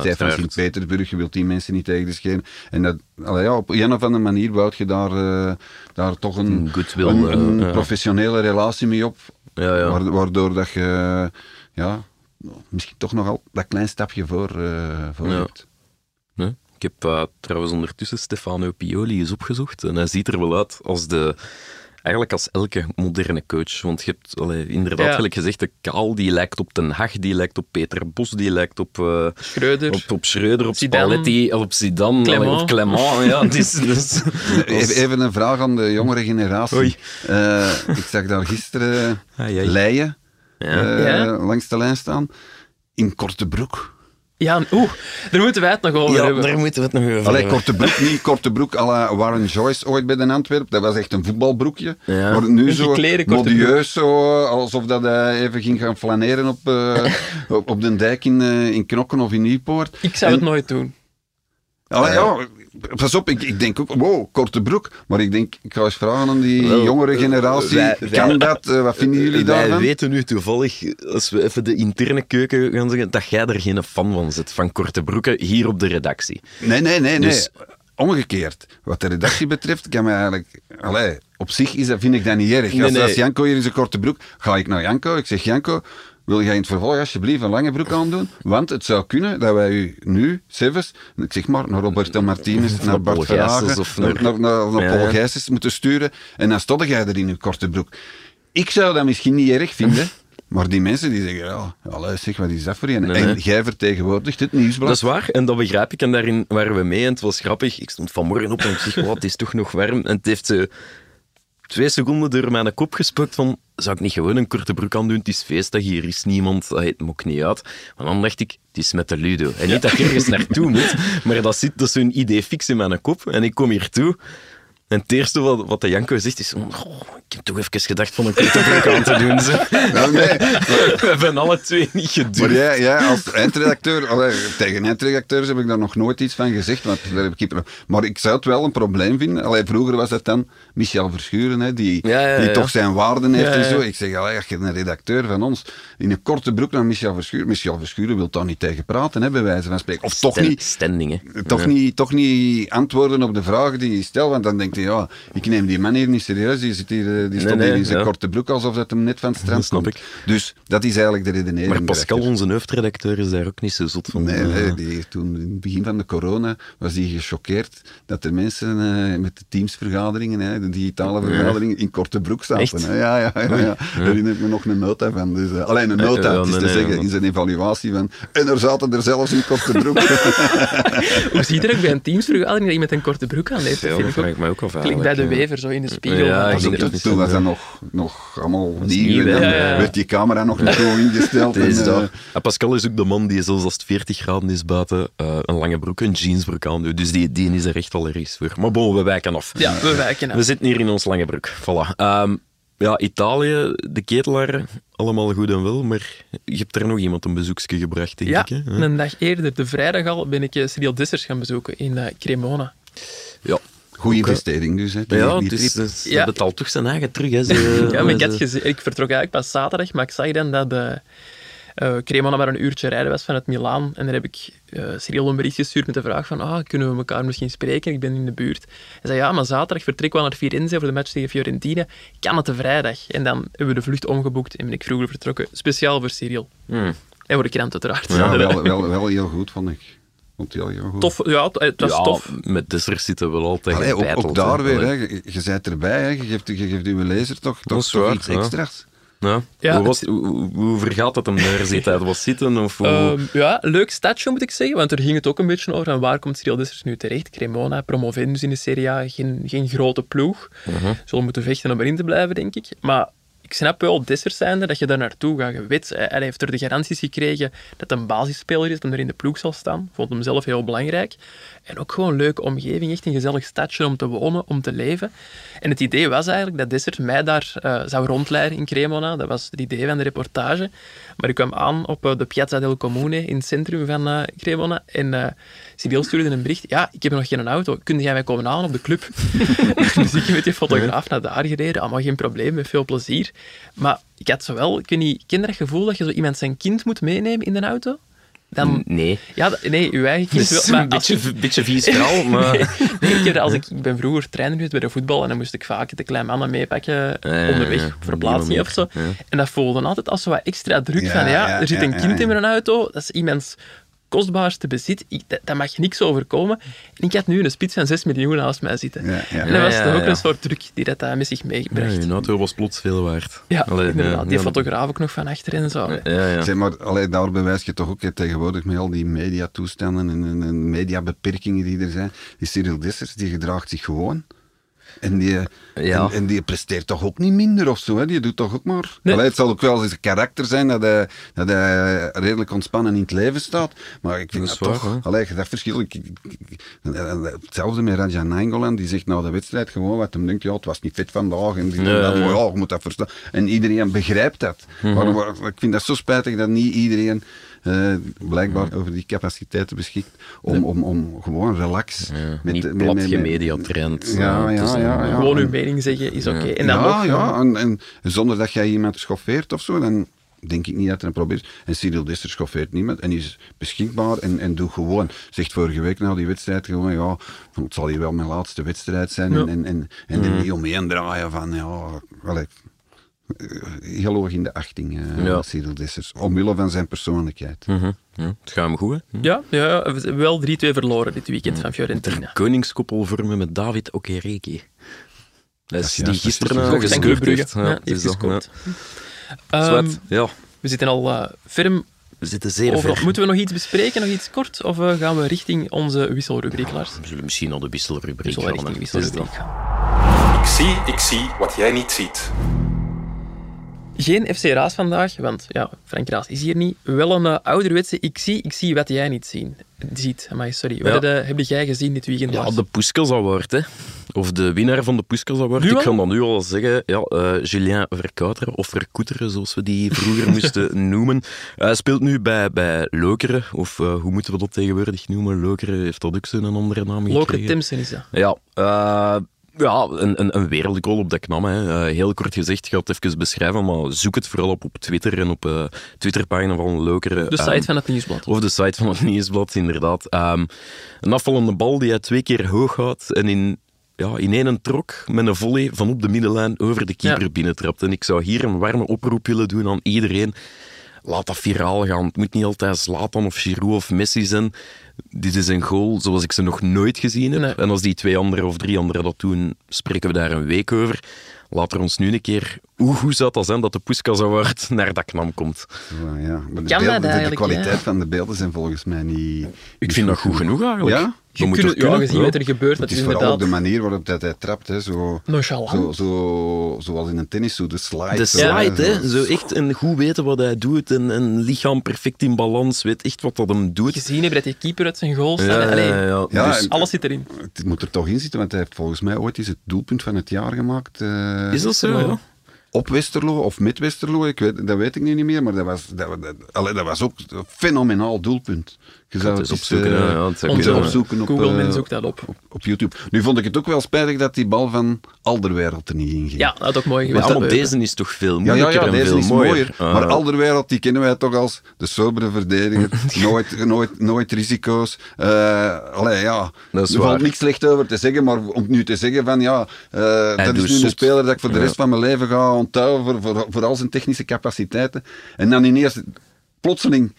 hebt van. Sint-Petersburg, je wilt die mensen niet tegen de schenen. En dat, allee, ja, op een of andere manier bouwt je daar, eh, daar toch een, goodwill, een, eh, een professionele relatie mee op. Ja, ja. Wa- Waardoor dat je, ja, misschien toch nog al dat klein stapje voor, eh, voor hebt. Nee. Ik heb eh, trouwens ondertussen Stefano Pioli eens opgezocht. En hij ziet er wel uit als de... Eigenlijk als elke moderne coach. Want je hebt allee, inderdaad, Ja. gelijk gezegd, de Kaal die lijkt op Ten Hag, die lijkt op Peter Bos, die lijkt op, eh Schreuder. op, op Schreuder, op Zidane. Spalletti, op Zidane, Clement. allee, op Clement. Ja, dus, Even, even een vraag aan de jongere generatie. Oei. Eh, ik zag daar gisteren Ai, ai. Leijen Ja. eh, Ja. langs de lijn staan. In korte broek. Ja, oeh, daar moeten wij het nog over Ja, hebben. daar moeten we het nog over Allee, hebben. korte broek, niet korte broek à la Warren Joyce ooit bij de Antwerp. Dat was echt een voetbalbroekje. Ja. Maar nu zo modieus, zo, alsof dat hij even ging gaan flaneren op, eh, op, op de dijk in, eh, in Knokken of in Nieuwpoort. Ik zou En- het nooit doen. Allee, ja, pas op, ik, ik denk ook, wow, korte broek. Maar ik denk, ik ga eens vragen aan die Wel, jongere eh, generatie. wij- wij- kan dat? Eh, wat vinden jullie Wij daarvan? weten nu toevallig, als we even de interne keuken gaan zeggen, dat jij er geen fan van zit, van korte broeken, hier op de redactie. Nee, nee, nee, nee. Dus- Omgekeerd. Wat de redactie betreft, kan mij eigenlijk... Allee, op zich is dat, vind ik dat niet erg. Nee, als, nee. als Janko hier in zijn korte broek... Ga ik naar Janko, ik zeg Janko... Wil jij in het vervolg alsjeblieft een lange broek aandoen? Want het zou kunnen dat wij u nu, Seves, ik zeg maar, naar Roberto Martinez, naar Bart Verhagen, of naar, naar- naar. Paul Gijsens moeten sturen. En dan stond jij er in uw korte broek. Ik zou dat misschien niet erg vinden, maar die mensen die zeggen, ja, allee, zeg, wat is dat voor je? Nee, en nee. jij vertegenwoordigt het nieuwsblad. Dat is waar, en dat begrijp ik, en daarin waren we mee, en het was grappig. Ik stond vanmorgen op en ik zeg, oh, het is toch nog warm. En het heeft eh, twee seconden door mijn kop gespukt van, zou ik niet gewoon een korte broek aan doen? Het is feestdag, hier is niemand, dat het maakt niet uit. Maar dan dacht ik, het is met de Ludo. En niet dat ik ergens naartoe moet, maar dat zit, dat is zo'n idee fix in mijn kop. En ik kom hier toe, en het eerste wat, wat de Janko zegt is, oh, ik heb toch even gedacht van een korte aan te doen. Ze. Nou, nee. We hebben alle twee niet gedurfd. Maar jij, jij als eindredacteur, allee, tegen eindredacteurs heb ik daar nog nooit iets van gezegd, want daar heb ik, maar ik zou het wel een probleem vinden. Allee, vroeger was dat dan Michel Verschuren, hè, die, Ja, ja, die toch zijn waarden heeft en zo. Ik zeg, allee, als je een redacteur van ons in een korte broek naar Michel Verschuren, Michel Verschuren wil daar niet tegen praten, hè, bij wijze van spreken. Of toch Sten- niet, Standing, toch, niet, toch niet antwoorden op de vragen die je stelt, want dan denkt hij, ja, ik neem die man hier niet serieus, die, zit hier, eh, die stond nee, hier in zijn ja. korte broek alsof dat hem net van het strand Dat snap komt. ik. Dus dat is eigenlijk de redenering. Maar Pascal, erachter. onze hoofdredacteur, is daar ook niet zo zot van. Nee, Eh, nee die, toen in het begin van de corona was hij gechoqueerd dat er mensen eh, met de teamsvergaderingen, hè, de digitale vergaderingen, in korte broek zaten. Echt? Hè. Ja, ja, ja, ja. Daar herinner ik me nog een nota van. Dus, eh, alleen een nota, het is te zeggen, in zijn evaluatie van... En er zaten er zelfs in korte broek. Hoe ziet er ook bij een teamsvergadering dat je met een korte broek aan heeft? Ja, Dat vind ik ook. ik mij ook af. Klinkt bij de eigenlijk, wever zo in de spiegel. Ja, ik Als denk ik- dat toen, was dat eh, nog, nog allemaal nieuw. en dan Ja, ja, ja. werd die camera nog niet zo ingesteld. Eh, Pascal is ook de man die zelfs als het 40 graden is buiten eh, een lange broek, een jeansbroek aan doet. Dus die, die is er echt allergisch voor. Maar bon, we wijken af. Ja, we wijken af. We zitten hier in ons lange broek. Voilà. Ehm, ja, Italië, de ketelaar, allemaal goed en wel, maar je hebt er nog iemand een bezoekje gebracht, denk Ja, ik. Hè? een dag eerder, de vrijdag al, ben ik eh, Cyril Dessers gaan bezoeken in eh, Cremona. Ja, Goeie Ook, eh, investering dus. Hè, die- Ja, dus, dus Ja. dat betaalt toch zijn eigen terug. Hè. Ja, maar ik, had gezien, ik vertrok eigenlijk pas zaterdag, maar ik zag dan dat de eh Cremona maar een uurtje rijden was vanuit Milaan. En daar heb ik eh Cyril een bericht gestuurd met de vraag van ah, kunnen we elkaar misschien spreken? Ik ben in de buurt. Hij zei ja, maar zaterdag vertrekken we naar Firenze voor de match tegen Fiorentina. Kan het de vrijdag? En dan hebben we de vlucht omgeboekt en ben ik vroeger vertrokken. Speciaal voor Cyril. Hmm. En voor de krant uiteraard. Ja, wel, wel, wel heel goed, vond ik. Vond het heel, heel goed. Tof, ja, het, was ja, tof. met Dessers zitten we wel altijd Allee, ook, daar hè. weer, hè. Je, je bent erbij, hè. Je, geeft, je geeft uw lezer toch, toch, toch waar, iets ja. extra's. Ja. Ja, hoe, was, hoe, hoe- hoe vergaat dat hem daar zit? Hij was zitten of hoe... Ehm, ja, leuk stadje moet ik zeggen, want er ging het ook een beetje over. En waar komt Cyril Dessers nu terecht? Cremona, promovendus in de Serie A, geen, geen grote ploeg. Zullen moeten vechten om erin te blijven, denk ik. Maar ik snap wel, Dessers zijnde, dat je daar naartoe gaat. Je weet, hij hij heeft er de garanties gekregen dat een basisspeler is, dat er in de ploeg zal staan. Vond hem zelf heel belangrijk. En ook gewoon een leuke omgeving, echt een gezellig stadje om te wonen, om te leven. En het idee was eigenlijk dat Dessers mij daar eh, zou rondleiden in Cremona. Dat was het idee van de reportage. Maar ik kwam aan op eh, de Piazza del Comune in het centrum van eh, Cremona. En Cyril stuurde een bericht. Ja, ik heb nog geen auto. Kun jij mij komen halen op de club? dus ik met die fotograaf naar daar gereden. Allemaal geen probleem, met veel plezier. Maar ik had zo wel... Ik weet niet, ken je dat gevoel dat je zo iemand zijn kind moet meenemen in de auto? Dan, Nee. ja, nee, uw eigen kind Het is wel. Maar een beetje, je- beetje vies verhaal, maar... Nee, als ik, ik ben vroeger trainer geweest bij de voetbal en dan moest ik vaak de kleine mannen meepakken onderweg, verplaatsing die of zo. ja. En dat voelde altijd als zo wat extra druk Ja, van, ja, ja, er zit ja, een ja, kind in mijn auto, dat is iemands kostbaarste bezit, ik, dat, dat mag niks overkomen. En ik had nu een spits van 6 miljoen naast mij zitten. Ja, ja. En dat Ja, was ja, toch ook ja. een soort druk die dat eh, met zich Ja, meebracht. je auto was plots veel waard. Ja, Allee, inderdaad. ja, Die ja, fotograaf ook nog van achter en zo. Ja, ja. Zeg maar, allee, daar bewijs je toch ook hè, tegenwoordig met al die mediatoestanden en, en, en mediabeperkingen die er zijn. Die Cyril Dessers, die gedraagt zich gewoon. En die, Ja. en, en die presteert toch ook niet minder of zo. Hè? Die doet toch ook maar... Nee. Allee, het zal ook wel eens een karakter zijn dat hij, dat hij redelijk ontspannen in het leven staat. Maar ik vind Dat dat, is waar, toch... Allee, dat verschil... Ik, hetzelfde met Raja Nainggolan. Die zegt na de wedstrijd gewoon wat hem denkt. Ja, het was niet fit vandaag. En die Ja, dat, ja. maar ja, je moet dat verstaan. En iedereen begrijpt dat. Mhm. Maar, maar ik vind dat zo spijtig dat niet iedereen eh, blijkbaar over die capaciteiten beschikt om, om, om gewoon relax... Ja, met- niet plat Ja, eh, ja, ja, ja. Gewoon uw mening zeggen is oké. En dan ja, nog, ja. En, en zonder dat jij iemand schoffeert of zo, dan denk ik niet dat er een probleem is. En Cyril Dester schoffeert niemand en is beschikbaar en, en doet gewoon. Zegt vorige week na die wedstrijd gewoon, ja, het zal hier wel mijn laatste wedstrijd zijn. Ja. En, en, en, en Mm. er niet omheen draaien van, ja, wel, heel hoog in de achting, eh Ja. Cyril Dessers. Omwille van zijn persoonlijkheid. Mhm. Ja, het gaat hem goed, hè? Ja, ja, we hebben wel 3-2 verloren dit weekend van Fiorentina. Koningskoppel vormen met David Okereke. Dat is die gisteren eh, gescoord u, heeft. Ja, dat, ja. Ehm, Zwart, ja, we zitten al eh ferm we zitten zeer overal. ver. Moeten we nog iets bespreken, nog iets kort? Of eh, gaan we richting onze wisselrubriek, Lars? We zullen misschien naar de wisselrubriek gaan. wisselrubriek. Ik zie, ik zie wat jij niet ziet. Geen FC Raas vandaag, want ja, Frank Raas is hier niet. Wel een eh, ouderwetse ik zie, ik zie wat jij niet zien. ziet. Amai, sorry. Ja. heb, jij gezien dit weekend, Ja, de Puskas Award, hè. Of de winnaar van de Puskas Award. Ik ga dat nu al zeggen. Ja, eh, Julien Verkouteren, of Verkoeteren, zoals we die vroeger moesten noemen. Hij speelt nu bij, bij Lokeren, of eh, hoe moeten we dat tegenwoordig noemen? Lokeren heeft dat ook zo'n andere naam Lokeren gekregen. Timsen is dat. Ja, eh, ja een, een, een wereldgoal op de knam. Hè. Eh, heel kort gezegd, ik ga het even beschrijven, maar zoek het vooral op op Twitter en op de Twitterpagina van Lokeren. De site Ehm, van het Nieuwsblad. of de site van het Nieuwsblad, inderdaad. Ehm, een afvallende bal die hij twee keer hoog houdt en in, ja, in één trok met een volley van op de middenlijn over de keeper Ja. binnentrapt. En ik zou hier een warme oproep willen doen aan iedereen. Laat dat viraal gaan. Het moet niet altijd Zlatan of Giroud of Messi zijn. Dit is een goal zoals ik ze nog nooit gezien heb. Nee. En als die twee anderen of drie anderen dat doen, spreken we daar een week over. Laat er ons nu een keer... Hoe goed zou dat zijn dat de Puskas Award naar dat knam komt? Zo, ja. Maar de, Kan dat beelden- de- de, eigenlijk, kwaliteit ja? van de beelden zijn volgens mij niet... Ik vind dat goed genoeg eigenlijk. Ja? Je moet kunt, toch ja, kunnen? gezien wat er gebeurt, Het dat is is vooral ook inderdaad de manier waarop dat hij trapt. Hè. Zo, nonchalant. zo, zo, zoals in een tennis, zo de slide. De zo, slide, hè. zo. Zo echt een goed weten wat hij doet. En een lichaam perfect in balans. Weet echt wat dat hem doet. gezien hebben dat die keeper uit zijn goal staat. Ja, Allee, ja, ja. Ja, Dus- en- Alles zit erin. Het moet er toch in zitten, want hij heeft volgens mij ooit eens het doelpunt van het jaar gemaakt. eh, is dat zo? Ja? op Westerlo of met Westerlo, ik weet, dat weet ik nu niet meer, maar dat was, dat, dat, allee, dat was ook een fenomenaal doelpunt. Je zou het eens, opzoeken, eh, ja, het Onze opzoeken op, Google eh, men zoekt dat op. op, op YouTube. Nu vond ik het ook wel spijtig dat die bal van Alderwereld er niet in ging. Ja, dat had ook mooi Ja, geweest. maar deze is toch veel Ja, ja, ja, en deze veel is mooier. mooier. Ah. maar Alderwereld, die kennen wij toch als de sobere verdediger. nooit, nooit, nooit risico's. Eh allee, ja, Dat is er valt niks slecht over te zeggen, maar om nu te zeggen van ja, eh, dat is nu een speler dat ik voor de Ja. rest van mijn leven ga onthouden voor, voor, voor al zijn technische capaciteiten. En dan ineens plotseling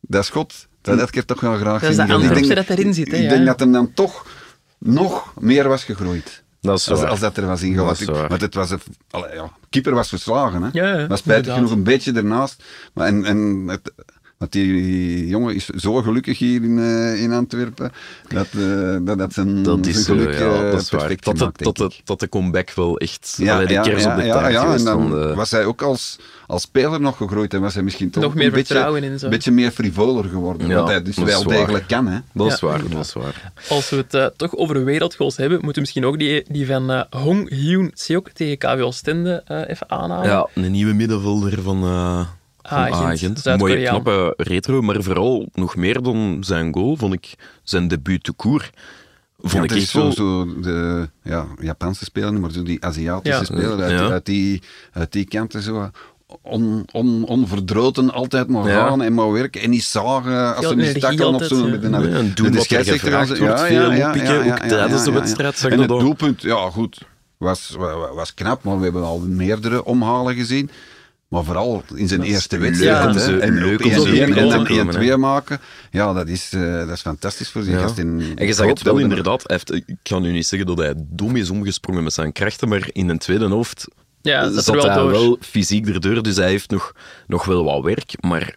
dat schot, dat had ik er toch wel graag Dat is zien. dat Ik denk- dat erin zit, hè, Ik ja. denk dat hem dan toch nog meer was gegroeid. Dat is Als, dat er was ingehaald. waar. Want het was een, allee, ja, keeper was verslagen. Hè? Ja, ja, maar spijtig genoeg een beetje ernaast. Maar en, en het, want die jongen is zo gelukkig hier in, eh, in Antwerpen. Dat, eh, dat, dat zijn, Dat is, zijn geluk ja, eh, dat is perfect de, gemaakt, dat, denk de, ik. dat de comeback wel echt Ja, allee, de ja, kers ja, op de ja, taart ja, en dan van was hij ook als, als speler nog gegroeid en was hij misschien toch Nog een meer beetje, vertrouwen in zo. Een beetje meer frivoler geworden. Ja, wat hij dus wel degelijk kan. Hè? Dat is waar, dat is waar. Als we het eh, toch over wereldgoals hebben, moeten we misschien ook die, die van Hong Hyun Seok tegen KV Oostende eh, even aanhalen. Ja, een nieuwe middenvelder van, eh van Agent. Mooie, knappe retro, maar vooral nog meer dan zijn goal, vond ik zijn debuut te koer. Vond Ja, ik echt zo, wel... zo de ja, Japanse speler, maar zo die Aziatische Ja. speler uit, Ja. uit, die, uit die kanten zo. On, on, onverdroten, altijd maar Ja. gaan en maar werken. En niet zagen als Veel ze niet stakken of zo. ja. Met de, Ja, doen de wat er scheidsrechter gaan ze- wordt, veel oppikken, ook tijdens de wedstrijd, zag En je het dat? doelpunt, ja goed, was, was, was knap, maar we hebben al meerdere omhalen gezien. Maar vooral in zijn eerste wedstrijd. leuk om hè. ze- en leuk om ze 1-1 in en dan komen, 1-2 maken. Ja, dat is, eh, dat is fantastisch voor die Ja. gast. En, En je ik zag het wel inderdaad. Hij heeft, ik kan nu niet zeggen dat hij dom is omgesprongen met zijn krachten, maar in een tweede helft Ja, dat zat er wel hij door. wel fysiek erdoor. Dus hij heeft nog, nog wel wat werk. Maar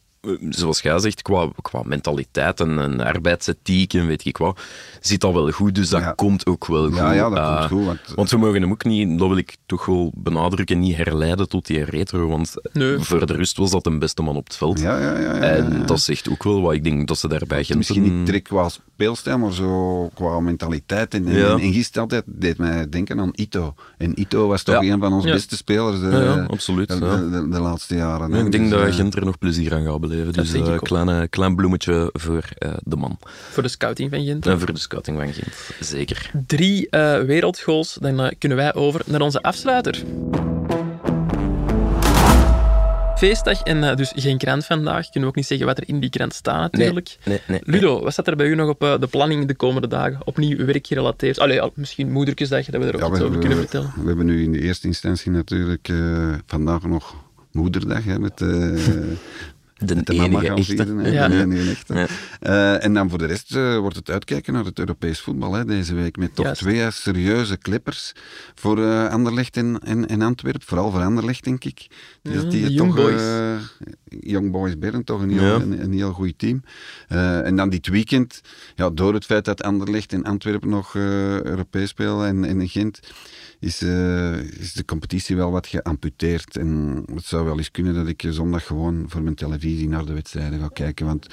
zoals jij zegt, qua, qua mentaliteit en, en arbeidsethiek en weet ik wat, zit dat wel goed. Dus dat Ja. komt ook wel goed. Ja, ja, dat Eh, komt goed. Want, Want we mogen hem ook niet, dat wil ik toch wel benadrukken, niet herleiden tot die retro. Want Nee. voor de rust was dat de beste man op het veld. ja, ja, ja, ja, En ja. dat zegt ook wel wat ik denk dat ze daarbij Gent Misschien een- niet direct qua speelstijl, maar zo qua mentaliteit. En, en, Ja. en gesteldheid deed mij denken aan Ito. En Ito was toch Ja. een van onze Ja. beste spelers eh, Ja, ja, absoluut, de, ja. de, de- de laatste jaren. Ik denk Dus, dat eh, Gent er nog plezier aan gaat beleven. Dus een kleine, klein bloemetje voor eh, de man. Voor de scouting van Gent. En voor de scouting van Gent, zeker. Drie eh, wereldgoals, dan eh, kunnen wij over naar onze afsluiter. Feestdag en eh, dus geen krant vandaag. Kunnen we ook niet zeggen wat er in die krant staat natuurlijk. Nee, nee, nee. Ludo, wat staat er bij u nog op eh, de planning de komende dagen? Opnieuw werkgerelateerd. Allee, ja, misschien moederkesdag, dat we er ook ja, iets over kunnen vertellen. we hebben nu in de eerste instantie natuurlijk eh, vandaag nog Moederdag. Hè, met, eh, De de mama enige gaan echte. vieren, hè, Ja. de enige echte. Ja. Eh, en dan voor de rest eh, wordt het uitkijken naar het Europees voetbal hè, deze week. Met toch Juist. twee serieuze clippers voor eh Anderlecht en, en, en Antwerpen. Vooral voor Anderlecht, denk ik. Die, Ja, die de toch, Boys. Young Boys Bern, toch een heel, Ja. een, een heel goed team. Eh, en dan dit weekend, ja, door het feit dat Anderlecht en Antwerpen nog eh, Europees spelen en, en Gent, is, eh, is de competitie wel wat geamputeerd. En het zou wel eens kunnen dat ik zondag gewoon voor mijn televisie naar de wedstrijden ga kijken. Want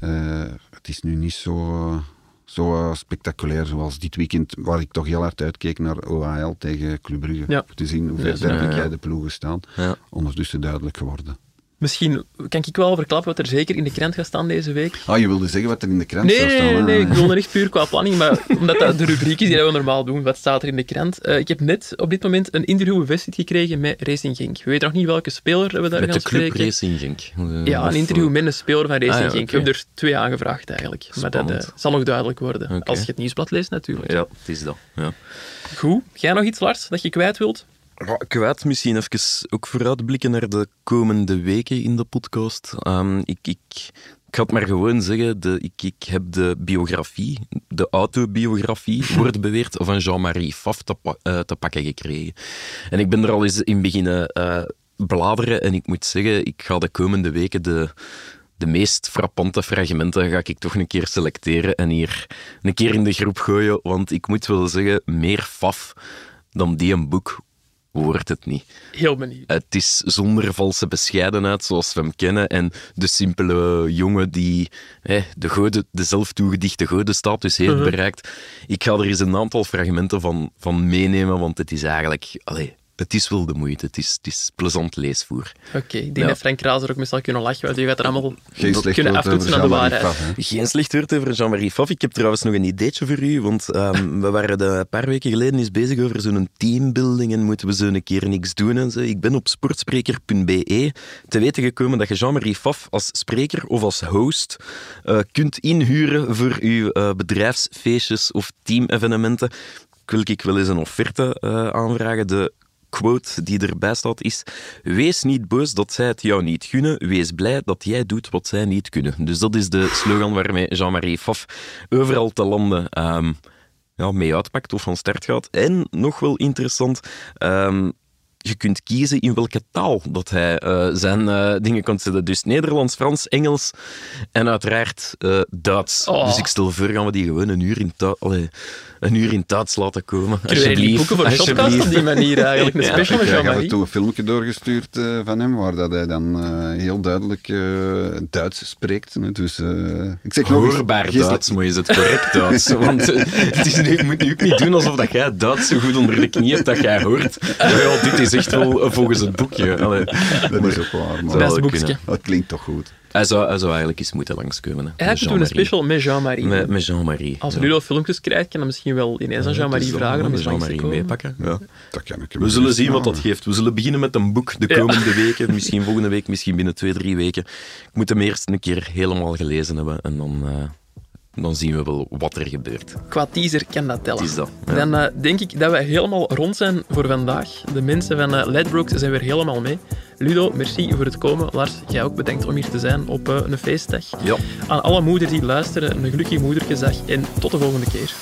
eh, het is nu niet zo, zo spectaculair zoals dit weekend, waar ik toch heel hard uitkeek naar OHL tegen Club Brugge. Ja. Om te zien hoe ver Ja, ja. jij de ploegen staan. Ja. Ondertussen duidelijk geworden. Misschien kan ik wel verklappen wat er zeker in de krant gaat staan deze week. Ah, je wilde zeggen wat er in de krant Nee, zou nee, staan. nee, hè? nee, ik bedoel echt puur qua planning, maar omdat dat de rubriek is die we normaal doen, wat staat er in de krant. Eh, ik heb net op dit moment een interview bevestigd gekregen met Racing Genk. We weten nog niet welke speler we daar Met gaan de club spreken. Racing Genk. Eh, Ja, een interview eh, met een speler van Racing Ah, ja, Genk. We hebben er twee aangevraagd eigenlijk. Maar dat Spannend. zal nog duidelijk worden. Als je het nieuwsblad leest natuurlijk. Ja, het is dat. Ja. Goed. Jij nog iets, Lars, dat je kwijt wilt? Kwijt misschien even ook vooruitblikken naar de komende weken in de podcast. Ehm, ik, ik, ik ga het maar gewoon zeggen, de, ik, ik heb de biografie, de autobiografie, wordt beweerd, van Jean-Marie Faf te, pa- eh, te pakken gekregen. En ik ben er al eens in beginnen eh, bladeren en ik moet zeggen, ik ga de komende weken de, de meest frappante fragmenten ga ik toch een keer selecteren en hier een keer in de groep gooien, want ik moet wel zeggen, meer Faf dan die een boek wordt het niet. Heel benieuwd. Het is zonder valse bescheidenheid, zoals we hem kennen, en de simpele jongen die hè, de, goede, de zelftoegedichte goede status heeft Mhm. bereikt. Ik ga er eens een aantal fragmenten van, van meenemen, want het is eigenlijk... Allee, het is wel de moeite. Het is, het is plezant leesvoer. Oké, ik denk Ja. dat Frank Raas er ook mee zal kunnen lachen, want je gaat er allemaal Geen kunnen aftoetsen naar de waarheid. Geen slecht woord over Jean-Marie Pfaff. Ik heb trouwens nog een ideetje voor u, want ehm, we waren de- een paar weken geleden eens bezig over zo'n teambuilding en moeten we zo een keer niks doen en zo. Ik ben op sportspreker.be te weten gekomen dat je Jean-Marie Pfaff als spreker of als host eh, kunt inhuren voor uw eh, bedrijfsfeestjes of teamevenementen. Ik wil ik wel eens een offerte eh, aanvragen. De quote die erbij staat is: Wees niet boos dat zij het jou niet gunnen, wees blij dat jij doet wat zij niet kunnen. Dus dat is de slogan waarmee Jean-Marie Pfaff overal te landen ehm, ja, mee uitpakt of van start gaat. En nog wel interessant. ehm, je kunt kiezen in welke taal dat hij eh, zijn eh, dingen kan zetten. Dus Nederlands, Frans, Engels en uiteraard eh, Duits. Oh. Dus ik stel voor, gaan we die gewoon een uur in, allee, een uur in Duits laten komen. Kunnen wij die boeken voor op die manier eigenlijk? Een Ja, special Ik van krijg af en Jean-Marie? toe een filmpje doorgestuurd eh, van hem, waar dat hij dan eh, heel duidelijk eh, Duits spreekt. hè. Dus eh, ik zeg nog eens, Hoorbaar Duits, maar is het correct Duits? Want het is nu, je moet nu ook niet doen alsof dat jij Duits zo goed onder de knie hebt dat jij hoort. Dit is echt wel eh, volgens het boekje. Allee. Dat is ook waar, maar boekje. het klinkt toch goed. Hij zou, hij zou eigenlijk eens moeten langskomen. hè, met Eigenlijk doen we een special met Jean-Marie. Met, met Jean-Marie. Als ja. Ludo filmpjes krijgt, kan hij misschien wel ineens aan Jean-Marie dan vragen om met eens langs te Jean-Marie komen. meepakken. Ja. Dat kan ik We zullen zien wat dat geeft. We zullen beginnen met een boek de Ja. komende weken. Misschien volgende week, misschien binnen twee, drie weken. Ik moet hem eerst een keer helemaal gelezen hebben en dan, eh, dan zien we wel wat er gebeurt. Qua teaser kan dat tellen. Het is dat, ja. Dan eh, denk ik dat we helemaal rond zijn voor vandaag. De mensen van eh Ledbrokes zijn weer helemaal mee. Ludo, merci voor het komen. Lars, jij ook bedankt om hier te zijn op eh, een feestdag. Ja. Aan alle moeders die luisteren, een gelukkig moedergedag en tot de volgende keer.